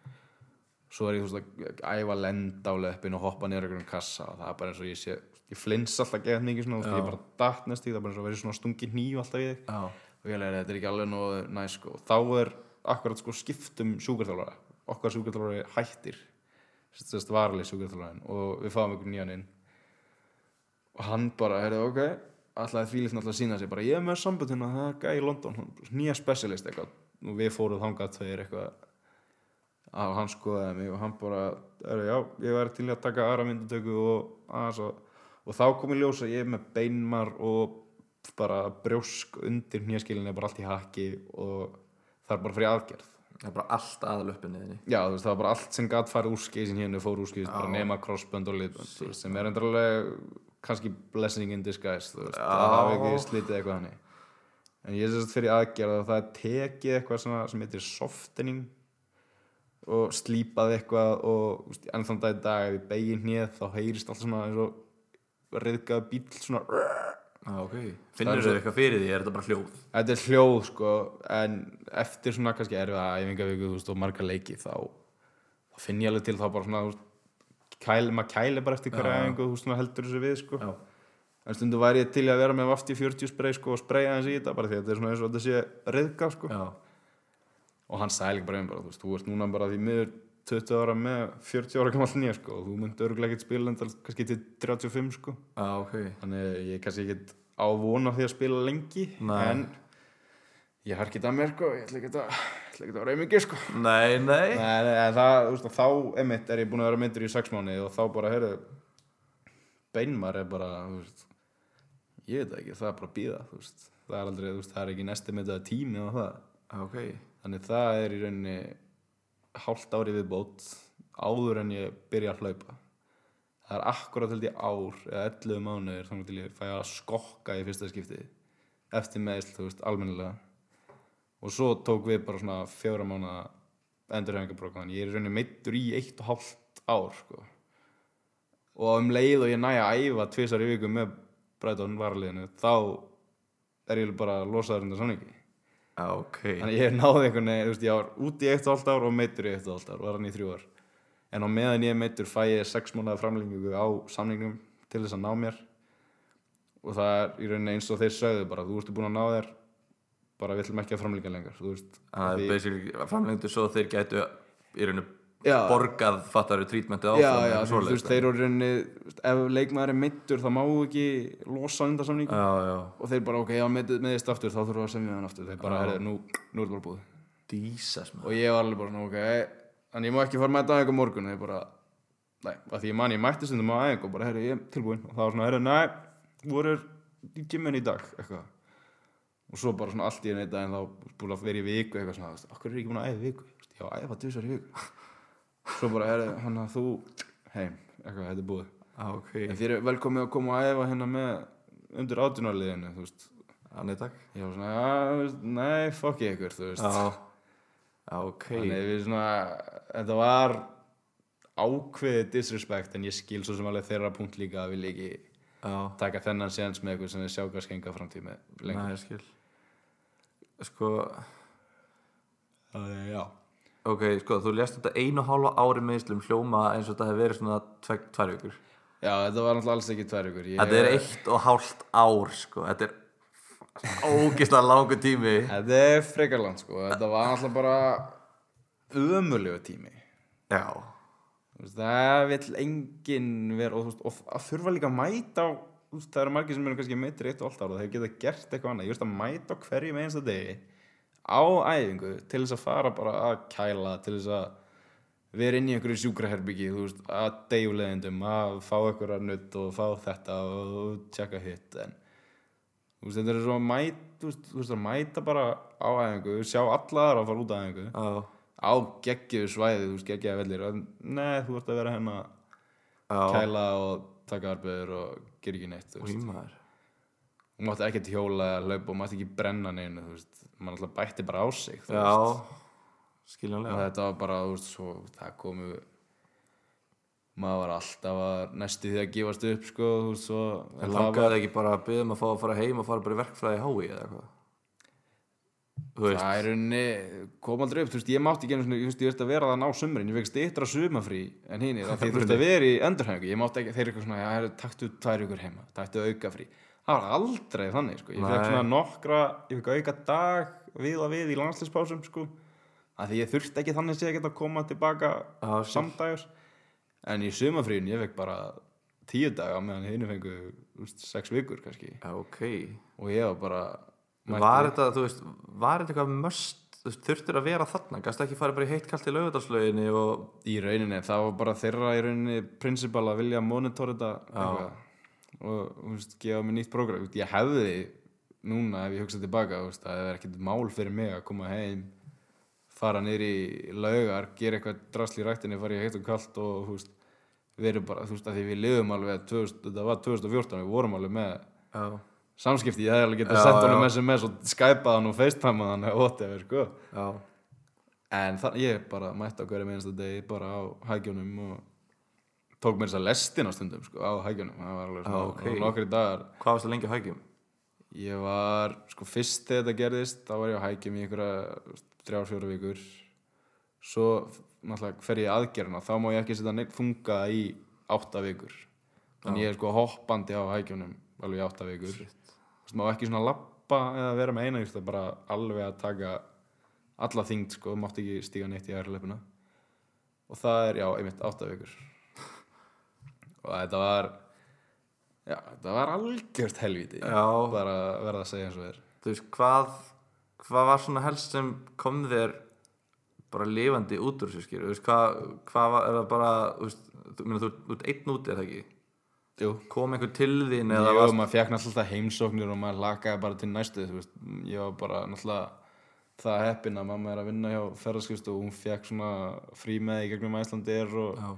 svo er ég þú veist að æfa lenda á löppin og hoppa niður einhverjum kassa og það er bara eins og ég sé ég flins alltaf gett mikið svona, ég er bara datt næst í það er bara eins og verið svona stungi hníu alltaf í þig. Já. og ég leir þetta er ekki alveg nógu næs sko. og þá er akkurat sko skiptum sjúkarþjálfara okkar sjúkarþjálfari hættir sérst varlega sjúkarþjálfarin og við fáum einhvern nýjan inn. Og hann bara, heyrðu, ok alltaf því náttúrulega að sína sig bara, ég er með sambund hérna, það er gæði í London. Nýja specialist eitthvað. Og við fóruð þangað tveir eitthvað að hann skoðaði mig og hann bara er, já, ég væri til að taka aðra myndatöku og aðeins og, og þá kom ég ljós að ég er með beinmar og bara brjósk undir hnjaskilinni bara allt í haki og það er bara fyrir aðgerð. Það er bara allt að löppinniðinni Já, þú veist, það var bara allt sem gat farið úr skeisin hérna fór úr skeisin, bara nema crossbönd og litbönd, veist, sem er endur alveg kannski blessing in disguise, þú veist, það hafi ekki slitið eitthvað hannig. En ég sést fyrir aðgerð að það er tekið eitthvað sem heitir softening og slípað eitthvað og þú veist, enn þann dag í dag ef ég begin hnið þá heyrist alltaf svona eins og reyðgað bíl svona Já, ok. Finnur þau eitthvað fyrir því, er þetta bara hljóð? Þetta er hljóð sko en eftir svona kannski erfiða æfingavíku og marga leiki þá, þá finn ég alveg til þá bara svona veist, kæl, maður kæli bara eftir hverja æfingu svona heldur þessu við sko. Já. en stundu væri ég til í að vera með vafti 40 spray sko og spraya hans í þetta bara því að þetta er svona eins og þetta sé reyðgaf sko. Já, og hann sagði líka bara um bara þú veist þú ert núna bara því miður 20 ára með 40 ára gammal nýja sko. Og þú myndi örgulega ekkert spila en kannski til 35 sko. Já, ok. Þannig ég er kannski ekkert á vona því að spila lengi Nei. en ég har ekki það mér sko. Ég ætla ekki að, ekki að vera einmingi sko. Nei, nei. Nei, það, veist, þá emitt er ég búin að vera myndur í sex mánuði og þá bara, heyrðu beinmar er bara, þú veist ég veit það ekki, það er bara að býða það er aldrei, þú veist, það er ekki næsti myndaða tími og það, Já, ok þannig það er í rauninni hálft ári viðbót áður en ég byrja að hlaupa. Það er akkurat held ég ár eða 11 mánuðir þannig til ég fæ að skokka í fyrsta skipti eftir meðisl, þú veist, almennilega. Og svo tók við bara svona fjóra mánuða þannig ég er í rauninni meittur í eitt og hálft ár sko. og um leið og ég næja að æfa tvisar í viku með Bræton varaliðinu þá er ég bara losaður undan samningi Já, ok Þannig ég náði einhvern veginn, veist, ég var út í eitt hálft ár og meittur í eitt hálft ár, var hann í þrjú ár. En á meðan ég meittur fæ ég sex mánuða framlengingu á samningnum til þess að ná mér. Og það er í rauninni eins og þeir sögðu bara, þú ertu búin að ná þér, bara við ætlum ekki að þú veist. Það er basically framlengdu svo þeir gætu í rauninu Já. borgað fattaru trítmenti Já, áfram já, eða þú veist, þeir eru rauninni, þú ef leikmaður er meittur þá má ekki losa undan samningu. Já, já Og þeir bara, ok, já, meitið meðist aftur, þá þurfum við að semja hann aftur. Þeir bara, Já. herrðu, nú, nú er bara búið. Man og ég var alveg bara ok en ég má ekki fara með þetta aðeins á morgun þegar bara, nei, að því ég man ég mætti stundum á aðeins og bara, herru, ég er tilbúinn og það var svona, herru, næ, voru í gymmin í dag, eitthvað og svo bara svona allt í einu dag en þá búin að vera í viku eitthvað svona, þú okkur er ég ekki búin að æfa í viku Þú já, æfa tvisar í viku svo bara, herru, hann að þú heim, eitthvað, þetta er búið. Já, ok. En þér er velkomið að koma að æfa hérna með undir átjunarliðinu, þú veist. Þannig takk. Ég var svona, já, nei, fuck ég ykkur, þú veist. Já, ok. Þannig við svona, þetta var ákveðið disrespect en ég skil svo sem alveg þeirra punkt líka að vilja ekki Já, taka þennan séns með eitthvað sem þið sjá hvað skenga framtíð með lengur. næ, ég skil. Sko, Þannig, já. Ok, sko, þú lést þetta einu hálfa ári meðslum hljóma eins og þetta hefur verið svona tvær, tvær vikur Já, þetta var náttúrulega alls ekki tvær ykkur. Ég, Þetta er eitt og hálft ár, sko Þetta er ógislega langu tími Þetta er frekar land, sko. Þetta var náttúrulega bara ömulegu tími. Já, Það vill enginn vera, og, og að þurfa líka að mæta á, það eru margir sem eru kannski meitri eitt og allt ára og þeir geta gert eitthvað annað. Ég veist að mæta á hverjum einsta degi á æfingu til þess að fara bara að kæla, til þess að vera inn í einhverju sjúkraherbyggi, veist, að deyjulegindum, að fá einhverja nutt og fá þetta og tjekka hitt, en þú veist, þetta er svo að mæta, þú veist, þú veist, að mæta bara á æfingu, sjá alla aðra að fara út á æfingu, já, á geggjöðu svæði, þú veist, geggjaði vellir, nei, þú ert að vera hérna já. kæla og taka arbeður og gera ekki neitt, þú veist, Ímaður þú mátti ekkert hjóla eða hlaupa og mátti ekki brenna veist, mann alltaf bætti bara á sig, Já, og skiljanlega. Þetta var bara, veist, svo það komu maður var alltaf að næstu því að gefast upp, sko, þú veist, svo En það langaði ekki bara að byggja um að fá að fara heim og fara bara í verkfræði hái eða eitthvað? Það er rauninni, kom aldrei upp, veist, ég mátti ekki einu svona, ég veist, að vera það ná sumrin, ég fekk yttra sumafrí en hinn er að því þú veist að vera í endurhæfingu, ég mátti ekki, þeir eru eitthvað svona, já, heru, taktu tvær ykkur heima, taktu auka frí. Það var aldrei þannig, sko, ég fekk svona nokkra, ég fekk auka dag við að við í landslispásum, sko, að því ég þurfti ekki þannig að geta að koma tilbaka skil. samdægurs, en í sumafrín ég fekk bara tíu daga meðan hinn fengu, veist, sex vikur kannski, já, ok. Og ég var bara, Var þetta, þú veist, var þetta eitthvað veist, þurftir að vera þarna? Gast ekki fara bara í heitt kalt í laugardalslauginni og í rauninni, það var bara þeirra í rauninni prinsipal að vilja monitor þetta og þú veist, gefa mér nýtt prógram. Ég hefði núna ef ég hugsa tilbaka veist, það er ekkert mál fyrir mig að koma heim fara niður í laugar gera eitthvað drasl í rættinni, fara í heitt og kalt og veist, erum bara, þú veist, að því við lifum alveg 2000, þetta var 2014 við vorum alveg með Já, samskipti, ég hefði alveg getað Já, sendt honum. SMS og skypað hann og facetimeað hann eða whatever, sko. Já, en þannig ég bara mætti á hverju minnsta degi bara á hægjónum og tók mér þess að lestin á stundum sko, á hægjónum, það var alveg Já, svona ok. okay. nokkri dagar hvað varst það lengi á hægjum? ég var, sko fyrst þegar þetta gerðist þá var ég á hægjum í einhverja þrjár, fjóra vikur. Svo náttúrulega fer ég í aðgerðina. Þá má ég ekki setja neitt þunga í átta vikur. Þannig ég er sko hoppandi á hægjónum alveg í átta vikur. Þú veist, má ekki svona lappa eða vera með eina það bara alveg að taka alla þyngd sko, mátti ekki stíga neitt í aðræðleipuna og það er, já, einmitt átta vikur og þetta var já, þetta var algjört helvíti. Já. bara verða að segja eins og er. Þú veist, hvað, hvað var svona helst sem kom þér bara lifandi út úr þessu skýr Þú veist, hvað, hvað var, er það bara þú veist, þú, meina, þú, þú ert einn úti, er það ekki? Jú, Kom einhver til þín eða Jú, varst maður fekk náttúrulega sóknir og maður lakaði bara til næstu þú veist, ég var bara náttúrulega það heppin að mamma er að vinna hjá ferðarskristu og hún fekk svona frí með í gegnum Æslandir og, Já,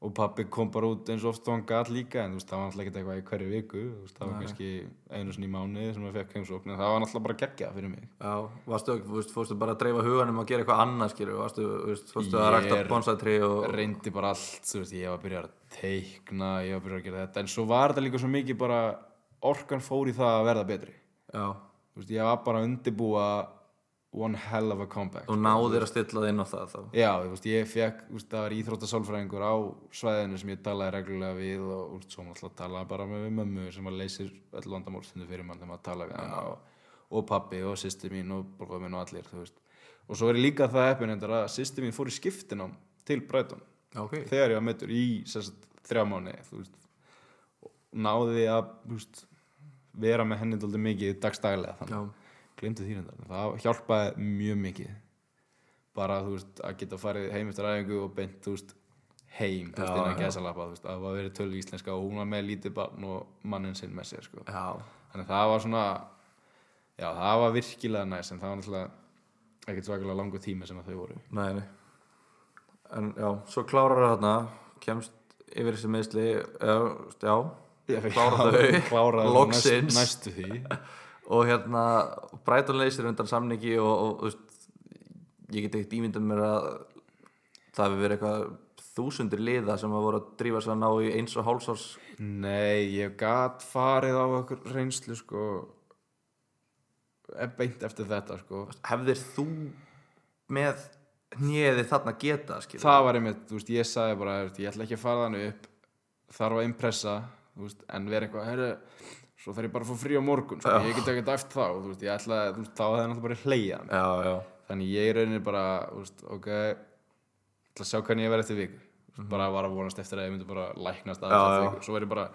og pappi kom bara út eins og oft og hann gat líka en þú veist, það var náttúrulega ekkert eitthvað í hverju viku þú veist, það var kannski einu sinni í mánuði sem maður fekk heimsókn en það var náttúrulega bara geggjað fyrir mig. Já, varstu, þú veist, fórstu bara að dreifa huganum að gera eitthvað annað skýr Varstu, veist, fórstu að Ég rækta bonsatri og reyndi bara allt, veist, ég var að byrja að teikna, ég var að byrja að gera þetta en svo var þetta líka svo mikið bara orkan fór í það að verða betri. Já, ég var bara að undirbúa one hell of a comeback þú náðir að stilla þig inn á það þá. Já, veist, ég fekk, veist, það var íþróttasálfræðingur á svæðinu sem ég talaði reglulega við og veist, svo náttúrulega talaði bara með mömmu sem að leysir öll vandamálstundu fyrir mann þegar maður talaði við hana og, og pappi og sýsti mín og bróða mín og allir. Og svo er líka það endur að sýsti mín fór í skiptinám til Brighton. Já, ok. Þegar ég var meittur í sérst, þrjá mánu, og náði að, vera með henni dálítið mikið dagstælega þannig. Já, glemdi því reyndar. Það hjálpaði mjög mikið. Bara veist að geta farið heim eftir æfingu og beint veist heim þú veist Já, innan já. gæsalappa þú veist að það var verið tölu íslenska og hún var með lítið barn og mannin sinn með sér sko. Já, þannig að það var svona já það var virkilega næs en það var náttúrulega ekkert svakalega langur tími sem að þau voru. Nei, nei. En já, svo klárar það þarna kemst yfir þessi meðsli já, já, klárar þau *laughs* loksins næst, næstu því og hérna Brighton leysir undan samningi og, og veist, ég get ekkert ímyndað mér að það hefur verið eitthvað þúsundir liða sem að voru að drífa sig að ná í eins og hálsás Nei, ég gat farið á okkur reynslu sko e- beint eftir þetta sko. Hefðir þú með hnjeði þarna geta skilur það var einmitt, þú veist, ég sagði bara ég ætla ekki að fara þannig upp þarf að impressa, veist, en vera eitthvað herru, svo þarf ég bara að fá frí á morgun sko, ég get ekki dæft þá, veist, ég ætla veist, þá hefði náttúrulega bara hleyja já, já, þannig ég í rauninni bara, veist, ok ætla að sjá hvernig ég verð eftir viku. Þú veist, bara var að vonast eftir að ég myndi bara læknast að. Já, eftir já. viku, svo væri bara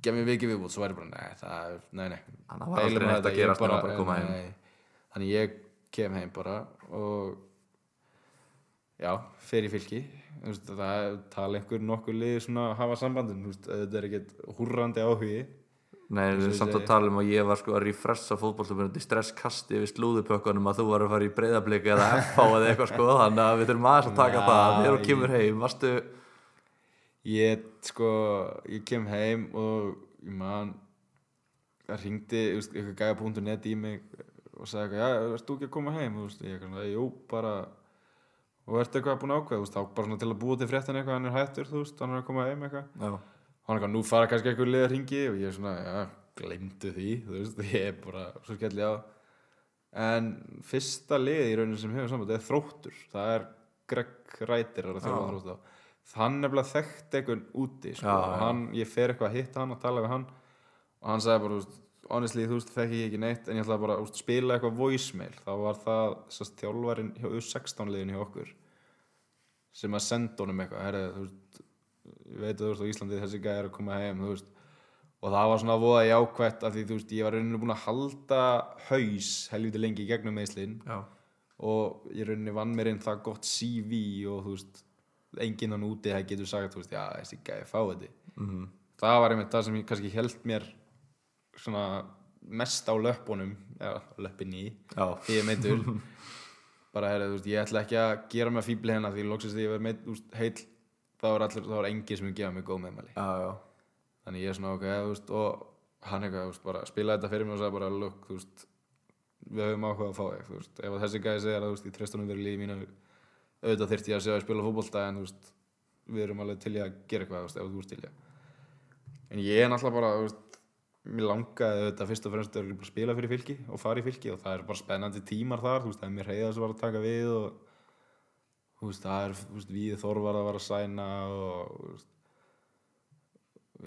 gef mér vikið viðbútt, svo væri bara, nei, það er, nei, nei. Þannig að var aldrei neitt að ég nema bara koma heim. nei. þannig ég kem heim bara og já, fer í fylki. Það tala einhver nokkur lið svona að hafa sambandin, þetta er ekkert húrrandi áhugi Nei, við og erum samt að tala um að ég var sko að refressa fótbolltöfunum í stresskasti við slúðupökkunum að þú var að fara í breyðabliki eða FH eða eitthvað sko þannig að við þurfum aðeins að taka Nei. það þegar þú kemur heim, varstu ég, sko, ég kem heim og ég man það ringdi, þú veist, eitthvað gæja.net í mig og sagði eitthvað, já, erst þú ekki að koma heim, þú veist, ég eitthvað, jú, bara og ertu eitthvað búin að ákveða, þú veist, þá bara til að búa til fréttin eitthvað, hann er hættur, þú veist, hann er að koma heim eitthvað Hann eitthvað, nú fara kannski eitthvað lið að ringi og ég er svona, já, glemdu því þú veist, *laughs* ég er bara svo skelli á. En fyrsta lið í rauninu sem hefur samband er þróttur. Það er Greg Rætir að á hann nefnilega þekkt einhvern úti sko, Já, hann, ég fer eitthvað að hitta hann og tala við hann. Og hann sagði bara, honestly, þú veist, þekki ég ekki neitt en ég ætlaði bara að spila eitthvað voicemail. Þá var það sérst þjálfarinn hjá U16 liðin hjá okkur sem að senda honum eitthvað herri, þú veist, ég veit að þú veist á Íslandi þessi gæði er að koma heim veist. Og það var svona voða jákvætt af því þú veist ég var rauninni búin að halda haus helviti lengi í gegnum meðslinn og ég rauninni vann mér inn það gott CV og þú veist enginn hann úti það getur sagt þú veist já þessi gæði fá þetta. Mhm, það var einmitt það sem ég kannski held mér svona mest á löppunum já löppinni já, því ég meitur *laughs* bara herri, veist, ég ætla ekki að gera mig að fíbli hérna því loksist því ég verð meitt, heill þá er allir, þá er engin sem gefa mig góð meðmæli. Já, þannig ég er svona ok, þú veist, og hann eitthvað, þú veist, bara spilaði þetta fyrir mig og sagði bara, look, þú veist við höfum áhuga að fá þig, þú veist. Ef þessi gæði segir að, þú veist, í trestunum verið líði mínu auðvitað þyrfti ég að segja að spila fótbolta en, þú veist, við erum alveg til í að gera eitthvað, þú veist, ef þú ert til að. En ég er náttúrulega bara, þú veist mér langaði auðvitað fyrst og fremst að spila fyrir fylki og fara í fylki og það er bara spennandi tímar þar, þú veist, það er mér heiða sem var að taka við og þú veist, það er, þú veist, við Þorvar að vara að sæna og, þú veist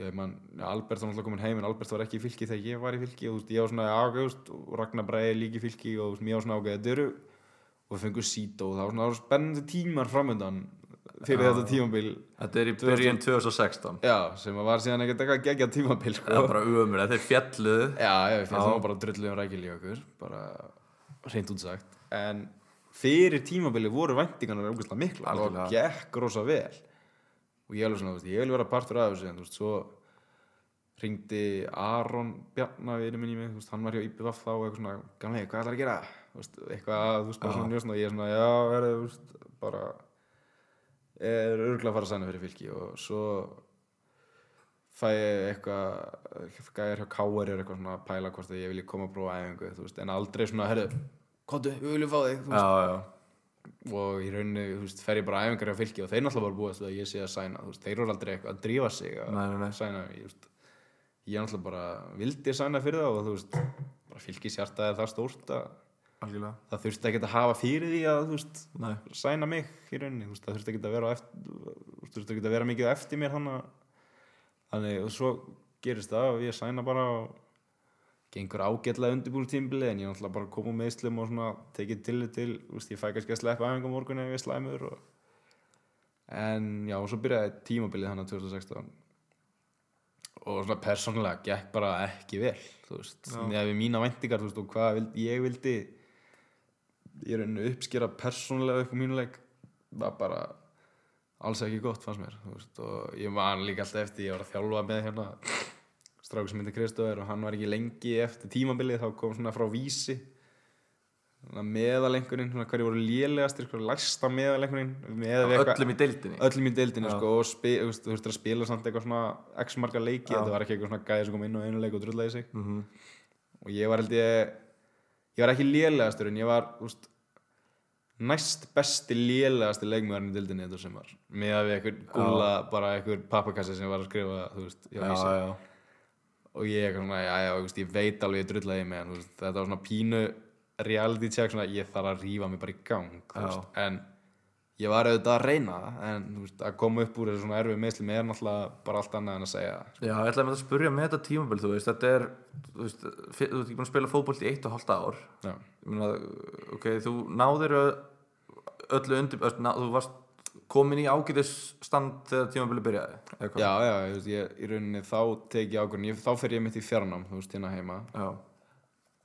ég man, Albert var náttúrulega komin heim en Albert var ekki í fylki þegar ég var í fylki og þú veist, ég var svona, þú veist, og Ragnar Bræði líki í fylki og þú veist, mér var svona, ok, þetta eru og við fengum sít og það var svona, það var spennandi tímar framöndan fyrir þetta tímabil. Þetta er í byrjun 2016 já, sem að var síðan ekkert eitthvað gegja tímabil, sko. Það er bara umur, þetta er fjalluð Já, já, fyrir tímabili voru væntingarnar ógeðslega mikla og Algjörlega. gekk rosa vel og ég alveg svona, veist, ég vil vera partur af þessu en þú veist, svo ringdi Aron Bjarnar við minni mig, veist, hann var hjá IPVF þá og eitthvað svona, gamlega, hvað ætlar að gera? Veist, eitthvað, þú veist, bara svona njósna og ég er svona, já, er veist, bara er örgulega að fara sæna fyrir fylki og svo fæ ég eitthvað gæjar hjá er eitthvað svona pæla hvort að ég vilji koma að prófa veist, en aldrei svona, herru, kottu, við viljum fá þig já, já, og í rauninni, þú veist, fer ég bara á æfingar hjá fylki og þeir náttúrulega bara búið að ég sé að sæna veist, þeir eru aldrei eitthvað að drífa sig að Nei, nei, nei. sæna ég, veist, ég náttúrulega bara vildi sæna fyrir það og þú veist, bara fylki sjartaði það stórt að algjörlega það þurfti ekkert að hafa fyrir því að veist, Nei. sæna mig í rauninni það þurfti ekkert að vera á eftir, ekkert að vera mikið á eftir mér þannig þannig og svo gerist það og ég sæna bara og gengur ágætlega undirbúr tímbili en ég náttúrulega bara kom úr meðslum og svona tekið til til, þú veist, ég fæ kannski að sleppa æfinga á morgun ef ég er slæmur og en já, og svo byrjaði tímabilið þannig 2016 og svona persónulega gekk bara ekki vel þú veist, með við mína væntingar þú veist, og hvað vildi, ég vildi ég er einu uppskera persónulega upp á mínu leik var bara alls ekki gott fannst mér veist, og ég man líka alltaf eftir ég var að þjálfa með hérna strákur sem myndi Kristóður og hann var ekki lengi eftir tímabilið þá kom svona frá vísi. Meðalengurinn, svona hverju voru lélegastir hverju læsta meðalengurinn með við eitthvað- öllum í deildinni? Öllum í deildinni sko, og spi, þú veist, þú veist að spila samt eitthvað svona x marga leiki, þetta var ekki eitthvað svona gæði sem kom inn og einu leik og drullaði sig. Mhm. og ég var held ég ég var ekki lélegastur en ég var veist, næst besti lélegasti leikmjöðurinn í deildinni þetta sem var með að við eitthvað gúla bara eitthvað pappakassi sem var að skrifa þú veist, já, Vísi. já, og ég svona, já, já, veist, ég veit alveg ég drullaði mig en veist, þetta var svona pínu reality check, svona ég þarf að rífa mig bara í gang veist, en ég var auðvitað að reyna það en að koma upp úr þessu svona erfið meðslum er náttúrulega bara allt annað en að segja. Já, ég ætlaði með að spurja með þetta tímabil, þú veist, þetta er, þú veist, þú ert ekki búin að spila fótbolt í eitt og hálft ár. Ég meina, ok, þú náðir ö- öllu undir, þú varst komin í ágætis stand þegar tímabili byrjaði, eða hvað? já, já, ég, ég, í rauninni þá teki ég ákvörðin, þá fer ég mitt í fjarnám þú veist, hérna heima. Já,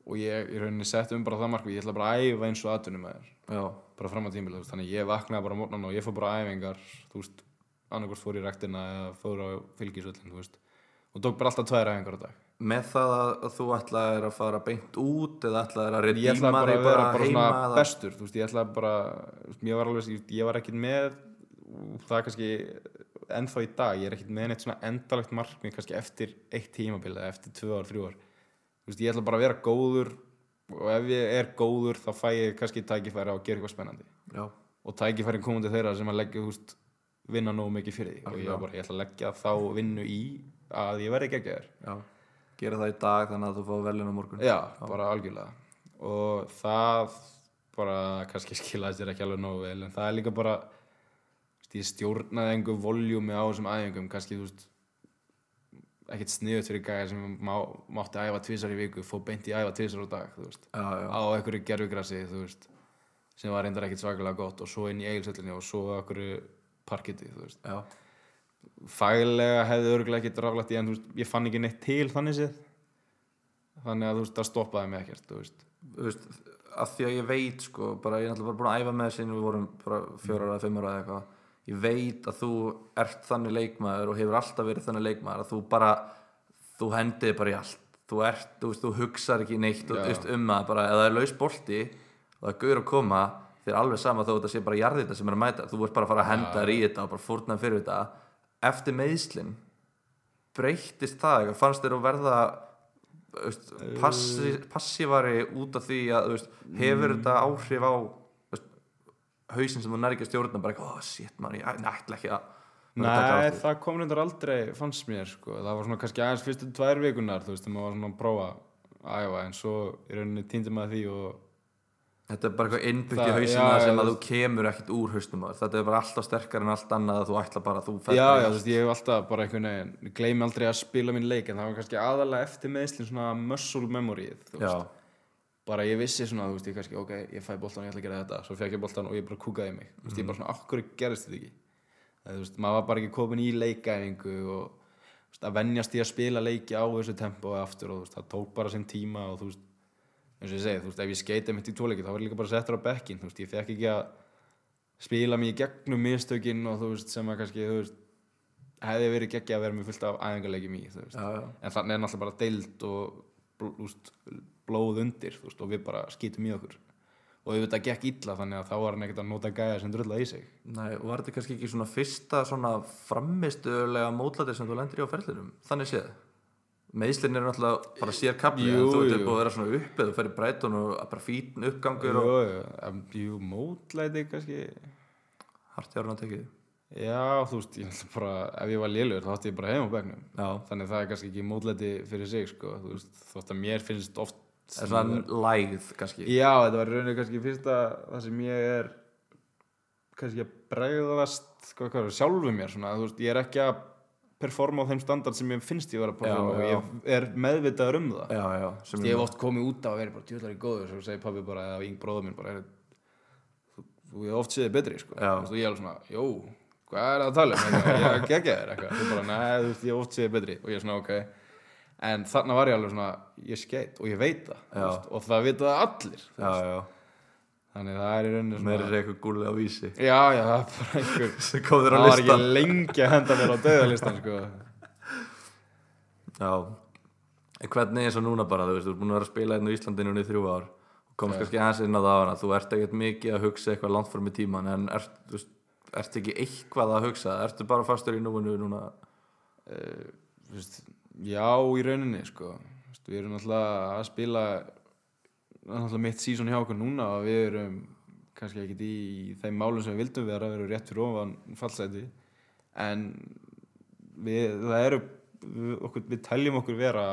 og ég í rauninni sett um bara það markmið, ég ætla bara að æfa eins og með þér já, bara fram á veist, þannig ég vaknaði bara á morgnan og ég fór bara æfingar, þú veist annarkvort fór í rektina eða fór á fylgisvöllin, þú veist. Og tók bara alltaf tvær æfingar á dag með það að, þú ætlaðir að fara beint út eða ætlaðir að redíma bara þig að vera bara bara heima eða... bestur þú veist, ég ætlaði bara ég var alveg, ég, var ekkert með það er kannski ennþá í dag, ég er ekkert með neitt svona endalegt markmið kannski eftir eitt tímabil eða eftir tvö ár, þrjú ár. Þú veist, ég ætla bara að vera góður og ef ég er góður þá fæ ég kannski tækifæri á að gera eitthvað spennandi. Já, og tækifærin komandi þeirra sem að leggja þú veist, vinna nógu mikið fyrir því. Og ég, bara, ég ætla að leggja þá vinnu í að ég verði geggjaður gera það í dag þannig að þú fá velin á morgun. Já, bara algjörlega. Og það bara kannski *laughs* skilaði sér ekki alveg nógu vel en það er líka bara ég stjórnaði einhver voljúmi á þessum æfingum. Kannski þú veist ekkert sniðut fyrir gæði sem má, mátti æfa tvisar í viku fór beint í æfa tvisar á dag þú veist. Já, já, á einhverju gerfugrassi þú veist sem var reyndar ekkert svakalega gott og svo inn í eigilsöllinni og svo á einhverju parketti þú veist. Já, faglega hefði örgulega ekkert ráðlagt í en veist, ég fann ekki neitt til þannig séð. Þannig að þú veist, það stoppaði mig ekkert þú veist. Þú veist, að því að ég veit sko, bara ég er náttúrulega bara búin að æfa með sinni við vorum bara fjórar eða fimmar eða eitthvað. Ég veit að þú ert þannig leikmaður og hefur alltaf verið þannig leikmaður að þú bara, þú hendið bara í allt. Þú ert, þú veist, þú hugsar ekki neitt þú veist, um að bara, ef það er laus bolti og það er gaur að koma þér er alveg sama þó að þetta sé bara jarðið þetta sem er að mæta. Þú ert bara að fara að henda þér í þetta og bara fórnaði fyrir þetta eftir meðslin breyttist það eitthvað fannst þér að verða veist, passi, passívari út af því að veist, hefur þetta áhrif á veist, hausinn sem þú nær ekki að stjórna bara eitthvað, oh shit man, ég ætla ekki að Nei, á því." það kom reyndar aldrei, fannst mér sko. það var svona kannski aðeins fyrstu tvær vikunar þú veist, þegar maður var svona að prófa að æfa en svo í rauninni týndi maður því og Þetta er bara eitthvað Það- hausina já, sem já, að þú kemur ekkert úr hausnum þér. Þetta er bara alltaf sterkar en allt annað að þú ætla bara að þú fer já, já, þú veist, ég hef alltaf bara einhvern veginn gleymi aldrei að spila mín leik en það var kannski aðalega eftir meðslinn svona muscle memory þú já, veist. bara ég vissi svona, þú veist, ég kannski, ok, ég fæ boltan ég ætla að gera þetta, svo fekk ég boltan og ég bara kúkaði mig, þú veist, ég bara svona, okkur gerist þetta ekki? Það, þú veist, maður var bara ekki komin í leikaæfingu og veist, að venjast í að spila leiki á þessu tempo aftur og þú veist, það tók bara sinn tíma og þú veist, eins og ég segi, þú veist, ef ég skeiti mitt í tvoleiki þá var ég líka bara settur á bekkin, þú veist, ég fekk ekki að spila mig í gegnum mistökin og þú veist, sem að kannski, þú veist hefði verið geggja að vera með fullt af æfingarleikjum í, þú veist já, já. en þannig er náttúrulega bara deild og bl úst, blóð undir þú veist, og við bara skýtum í okkur og við þetta gekk illa þannig að þá var hann ekkert að nota gæja sem drulla í sig Nei, og var þetta kannski ekki svona fyrsta svona framistuðulega mótlæti sem þú lendir í á ferðlinum? Þannig séð. Meðslinn eru náttúrulega bara sér kapli, en þú ert upp að vera svona uppið, ferð í breytun og bara fítn uppgangur jú, og jú, em, jú, mótlæti kannski hartjárun að tekið. já, þú veist, ég ætla bara ef ég var lélugur þá átti ég bara heim á bekknum Já, þannig að það er kannski ekki mótlæti fyrir sig sko, þú veist, þótt að mér finnst oft það er svona lægð kannski. Já, þetta var í rauninni kannski fyrsta það sem ég er kannski að bregðast sko, er, sjálfu mér svona, þú veist, ég er ekki að performa á þeim standard sem ég finnst ég vera að performa Já, já. og ég er meðvitaður um það. Já, já, sem ég hef oft komið út á að vera bara djöðlar í góður svo segir pabbi bara, eða yng bróður minn bara "Heyrðu, þú, hefur oft séð þig betri sko. Og ég er alveg svona, jó hvað er það að tala um, ég er geggja þér eitthvað, þú bara, nei, þú veist, ég hef oft séð þig betri. Og ég er svona, ok. En þarna var ég alveg svona, ég skeit og ég veit það og það vita það allir Já, já, þannig það er í rauninni meiri svona er eitthvað gúlið á vísi. já, já, það er bara einhver *laughs* á það var listan. ekki lengi að henda mér á döðalistan sko. Já, en hvernig eins og núna bara, þú veist, þú ert búin að vera að spila hérna í Íslandinu í þrjú ár og komst kannski aðeins inn á það á hana, þú ert ekkert mikið að hugsa eitthvað langt fór með tíman, en ert, veist, ert ekki eitthvað að hugsa, ertu bara fastur í núinu núna? uh, veist, já, í rauninni sko. Við erum náttúrulega að spila er náttúrulega mitt sísón hjá okkur núna og við erum kannski ekkert í þeim málum sem við vildum vera, við erum rétt fyrir ofan fallseti en við, það eru við, okkur, við teljum okkur vera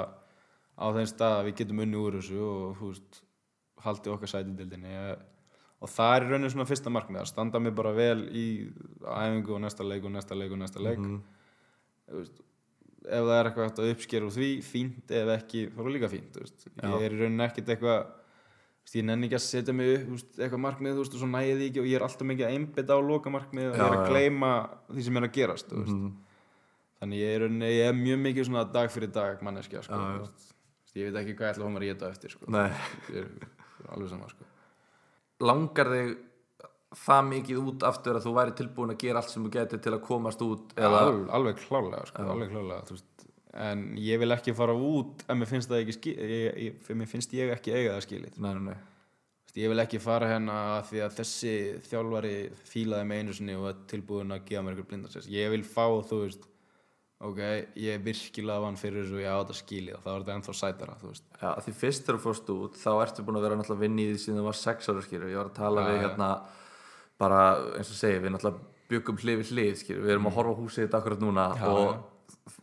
á þeim stað að við getum unni úr þessu og veist, haldið okkar sæti dildinni og það er í rauninni svona fyrsta markmið að standa mig bara vel í æfingu og næsta leik og næsta leik og næsta leik. Mhm. Þú veist, ef það er eitthvað hægt að uppskera úr því fínt, ef ekki, þá er það líka fínt ég er í rauninni ekkert eitthvað þú veist, ég nenni ekki að setja mig upp þú veist, eitthvað markmið, þú veist, og svo næði því ekki og ég er alltaf mikið að einbytta á loka markmið og Já, ég er að já. gleyma því sem er að gerast veist. Mhm. þannig ég er, ég er mjög mikið svona dag fyrir dag manneskja sko, ég veit ekki hvað ég ætla að mér að geta eftir sko. Ég er, ég alveg sama sko. langar þig það mikið út aftur að þú væri tilbúin að gera allt sem þú getur til að komast út eða, alveg, alveg klálega, sko, alveg klálega þú veist. En ég vil ekki fara út ef mér finnst það ekki ég, ég, mér finnst ég ekki eiga það skilið. Nei, nei, nei. Ég vil ekki fara hérna því að þessi þjálfari fílaði mig einu sinni og er tilbúin að gefa mér einhver blindarsess ég vil fá þú veist ok, ég er virkilega vann fyrir þessu og ég á þetta skilið og þá er þetta ennþá sætara af því fyrst þegar þú fórst út þá ertu búin að vera náttúrulega að vinna í því síðan þú var sex ára skýru, ég var að tala Já, við hérna bara eins og segja, við náttúrulega byggum hlið við hlið skýru, við erum að horfa á húsið þetta akkurat núna Já, og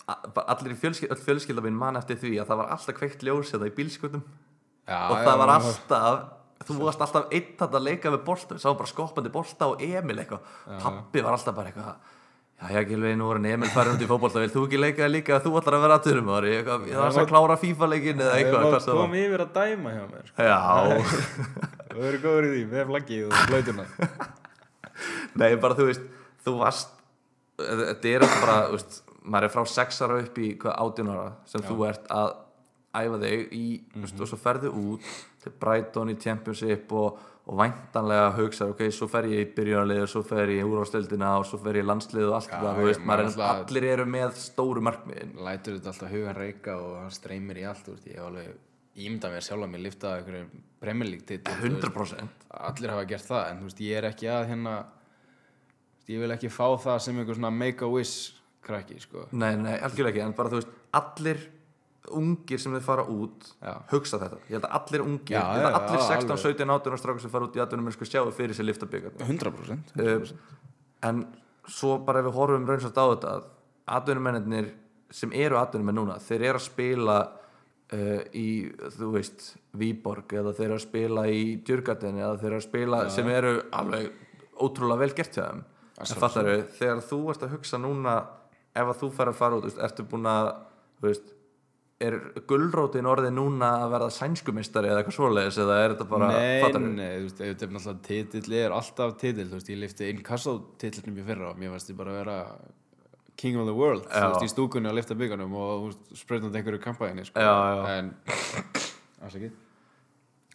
allir í fjölskyld, öll fjölskylda minn man eftir því að það var alltaf kveikt ljós þetta í bílskutum já, og það var alltaf þú varst alltaf einn að leika við bolta við sáum bara skoppandi bolta og Emil eitthvað. Pappi var alltaf bara eitthvað já, já, Gilvi, nú hann Emil farin út í fótbolta vil þú ekki leika líka? Að þú ætlar að vera aðturum ég þarf að klára FIFA-leikin eða eitthvað hvað það það var. kom yfir að dæma hjá mér sko. Já, *laughs* þú verður góður í því með flaggið og blöytuna *laughs* maður er frá 6 ára upp í hvað 18 ára sem þú ert að æfa þig í, þú veist, og svo ferðu út til Brighton í Championship og, og væntanlega hugsa, ok, svo fer ég í byrjunarlið og svo fer ég í úrvastöldina og svo fer ég í landslið og allt Já, það, þú veist, maður er, allir eru með stóru markmiðin. Lætur þetta alltaf hugan reyka og hann streymir í allt þú veist, ég hef alveg ímynda mér sjálf að mér lifta einhverjum titil 100% allir hafa gert það en þú veist, ég er ekki að hérna ég vil ekki fá það sem einhver svona make-a-wish krakki, sko. Nei, nei, algjörlega ekki, en bara þú veist allir ungir sem þeir fara út Já. hugsa þetta, ég held að allir ungir Já, ég held að já, allir já, 16, alveg. 17, 18 og strákur sem fara út í atvinnum sko sjáu fyrir sér lifta byggar 100%, uh, en svo bara ef við horfum raunsvægt á þetta atvinnumennir sem eru atvinnumenn núna þeir eru að spila uh, í, þú veist Víborg eða þeir eru að spila í Djurgatin eða þeir eru að spila sem eru alveg ótrúlega vel gert hjá þeim. En fattar við, þegar þú ert að hugsa núna ef að þú fær að fara út, þú veist, ertu búin að þú veist, er gullrótin orðið núna að verða sænskumistari eða eitthvað svoleiðis eða er þetta bara nei, fattarðu? nei, þú veist, þetta er náttúrulega titill er alltaf titill, þú veist, ég lifti inn kassá titillnum í fyrra og mér varst ég bara að vera king of the world, þú Já. veist, í stúkunni að lifta byggarnum og, þú spröðnandi einhverju kampæðinni, sko, Já, já. en afsakið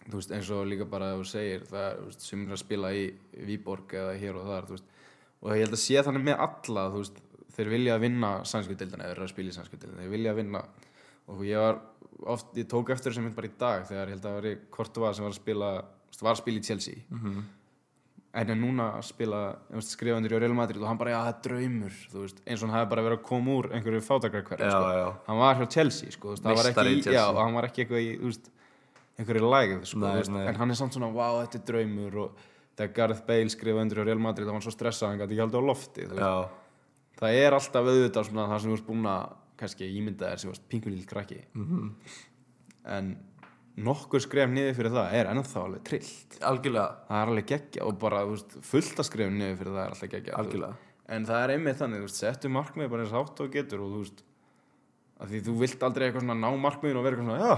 þú veist, eins og líka bara að þú segir það er, þú veist, sem er að spila í Víborg eða hér og þar, þú veist og ég held að sé þannig með alla, þú veist þeir vilja vinna sænsku dildina eða þeir eru að spila í sænsku dildina, þeir vilja vinna. Og ég var oft, ég tók eftir þessu mynd bara í dag þegar ég held að það var Kortova sem var að spila, var að spila í Chelsea. Mhm. en er núna að spila þú veist, skrifa undir í Real Madrid og hann bara, já, það er draumur veist, eins og hann hefði bara verið að koma úr einhverju fátakrækverð, sko. hann var hjá Chelsea, sko, veist, það var ekki í í, Chelsea. já, hann var ekki eitthvað í, veist einhverju lægð, sko, en hann er samt svona, wow, þetta er draumur og þegar Gareth Bale skrifa undir í Real Madrid þá var hann svo stressað, hann gæti ekki haldið á lofti það er alltaf auðvitað svona það sem þú ert búin að kannski ímynda þér sem varst pinkulíl krakki. Mhm. en nokkur skref niður fyrir það er ennþá alveg trillt. Algjörlega. Það er alveg geggja og bara veist, fullt að skref niður fyrir það er alltaf geggja Algjörlega. en það er einmitt þannig, veist, settu markmið bara eins hátt og getur og þú veist að því þú vilt aldrei eitthvað svona ná markmiðin og vera eitthvað svona, já,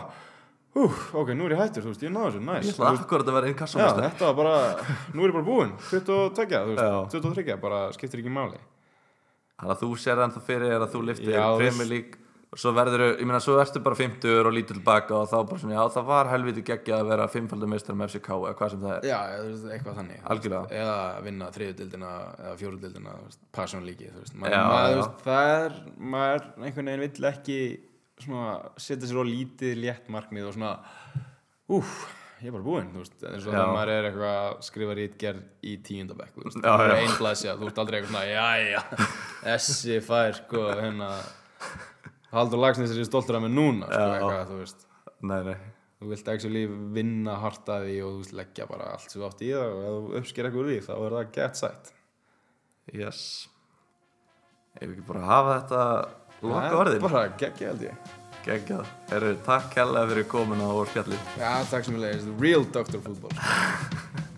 hú, ok, nú er ég hættur þú veist, ég náðu þessu, næs Ég ætla akkurat að vera Já, inkassamestari þetta var bara, nú er ég bara búinn 22, þú Já. veist, 23 bara skiptir ekki máli Þannig að þú sér ennþá fyrir að þú liftir Premier League og svo verður, ég meina, svo ertu bara 50 og lítur tilbaka og þá bara svona, já, það var helviti geggja að vera fimmfaldar meistar með FCK eða hvað sem það er Já, eitthvað þannig Algjörlega. Eða vinna þriðudildina eða fjórudildina Passion League þú veist. Maður, Já, maður, já. veist, Það er maður einhvern veginn vill ekki svona, setja sér á lítið létt markmið og svona úf, ég er bara búinn þú veist, eins og Já. þegar maður er eitthvað að skrifa rítgerð í tíundabæk þú veist, það er já. einblæsja, þú veist aldrei eitthvað svona jæja, þessi fær sko, hérna Haldur Lagsnes er stoltur af mig núna sko, eitthvað, þú veist. Nei, nei, þú vilt actually vinna hart að því og þú veist leggja bara allt þú átt í það og ef þú uppsker eitthvað úr því þá er það gett sætt. Yes. Ef við ekki bara hafa þetta loka orðin bara geggja held ég Geggjað. Herru, takk kærlega fyrir komin á spjallið. Já, takk sem við leiðist, real Dr. Football *laughs*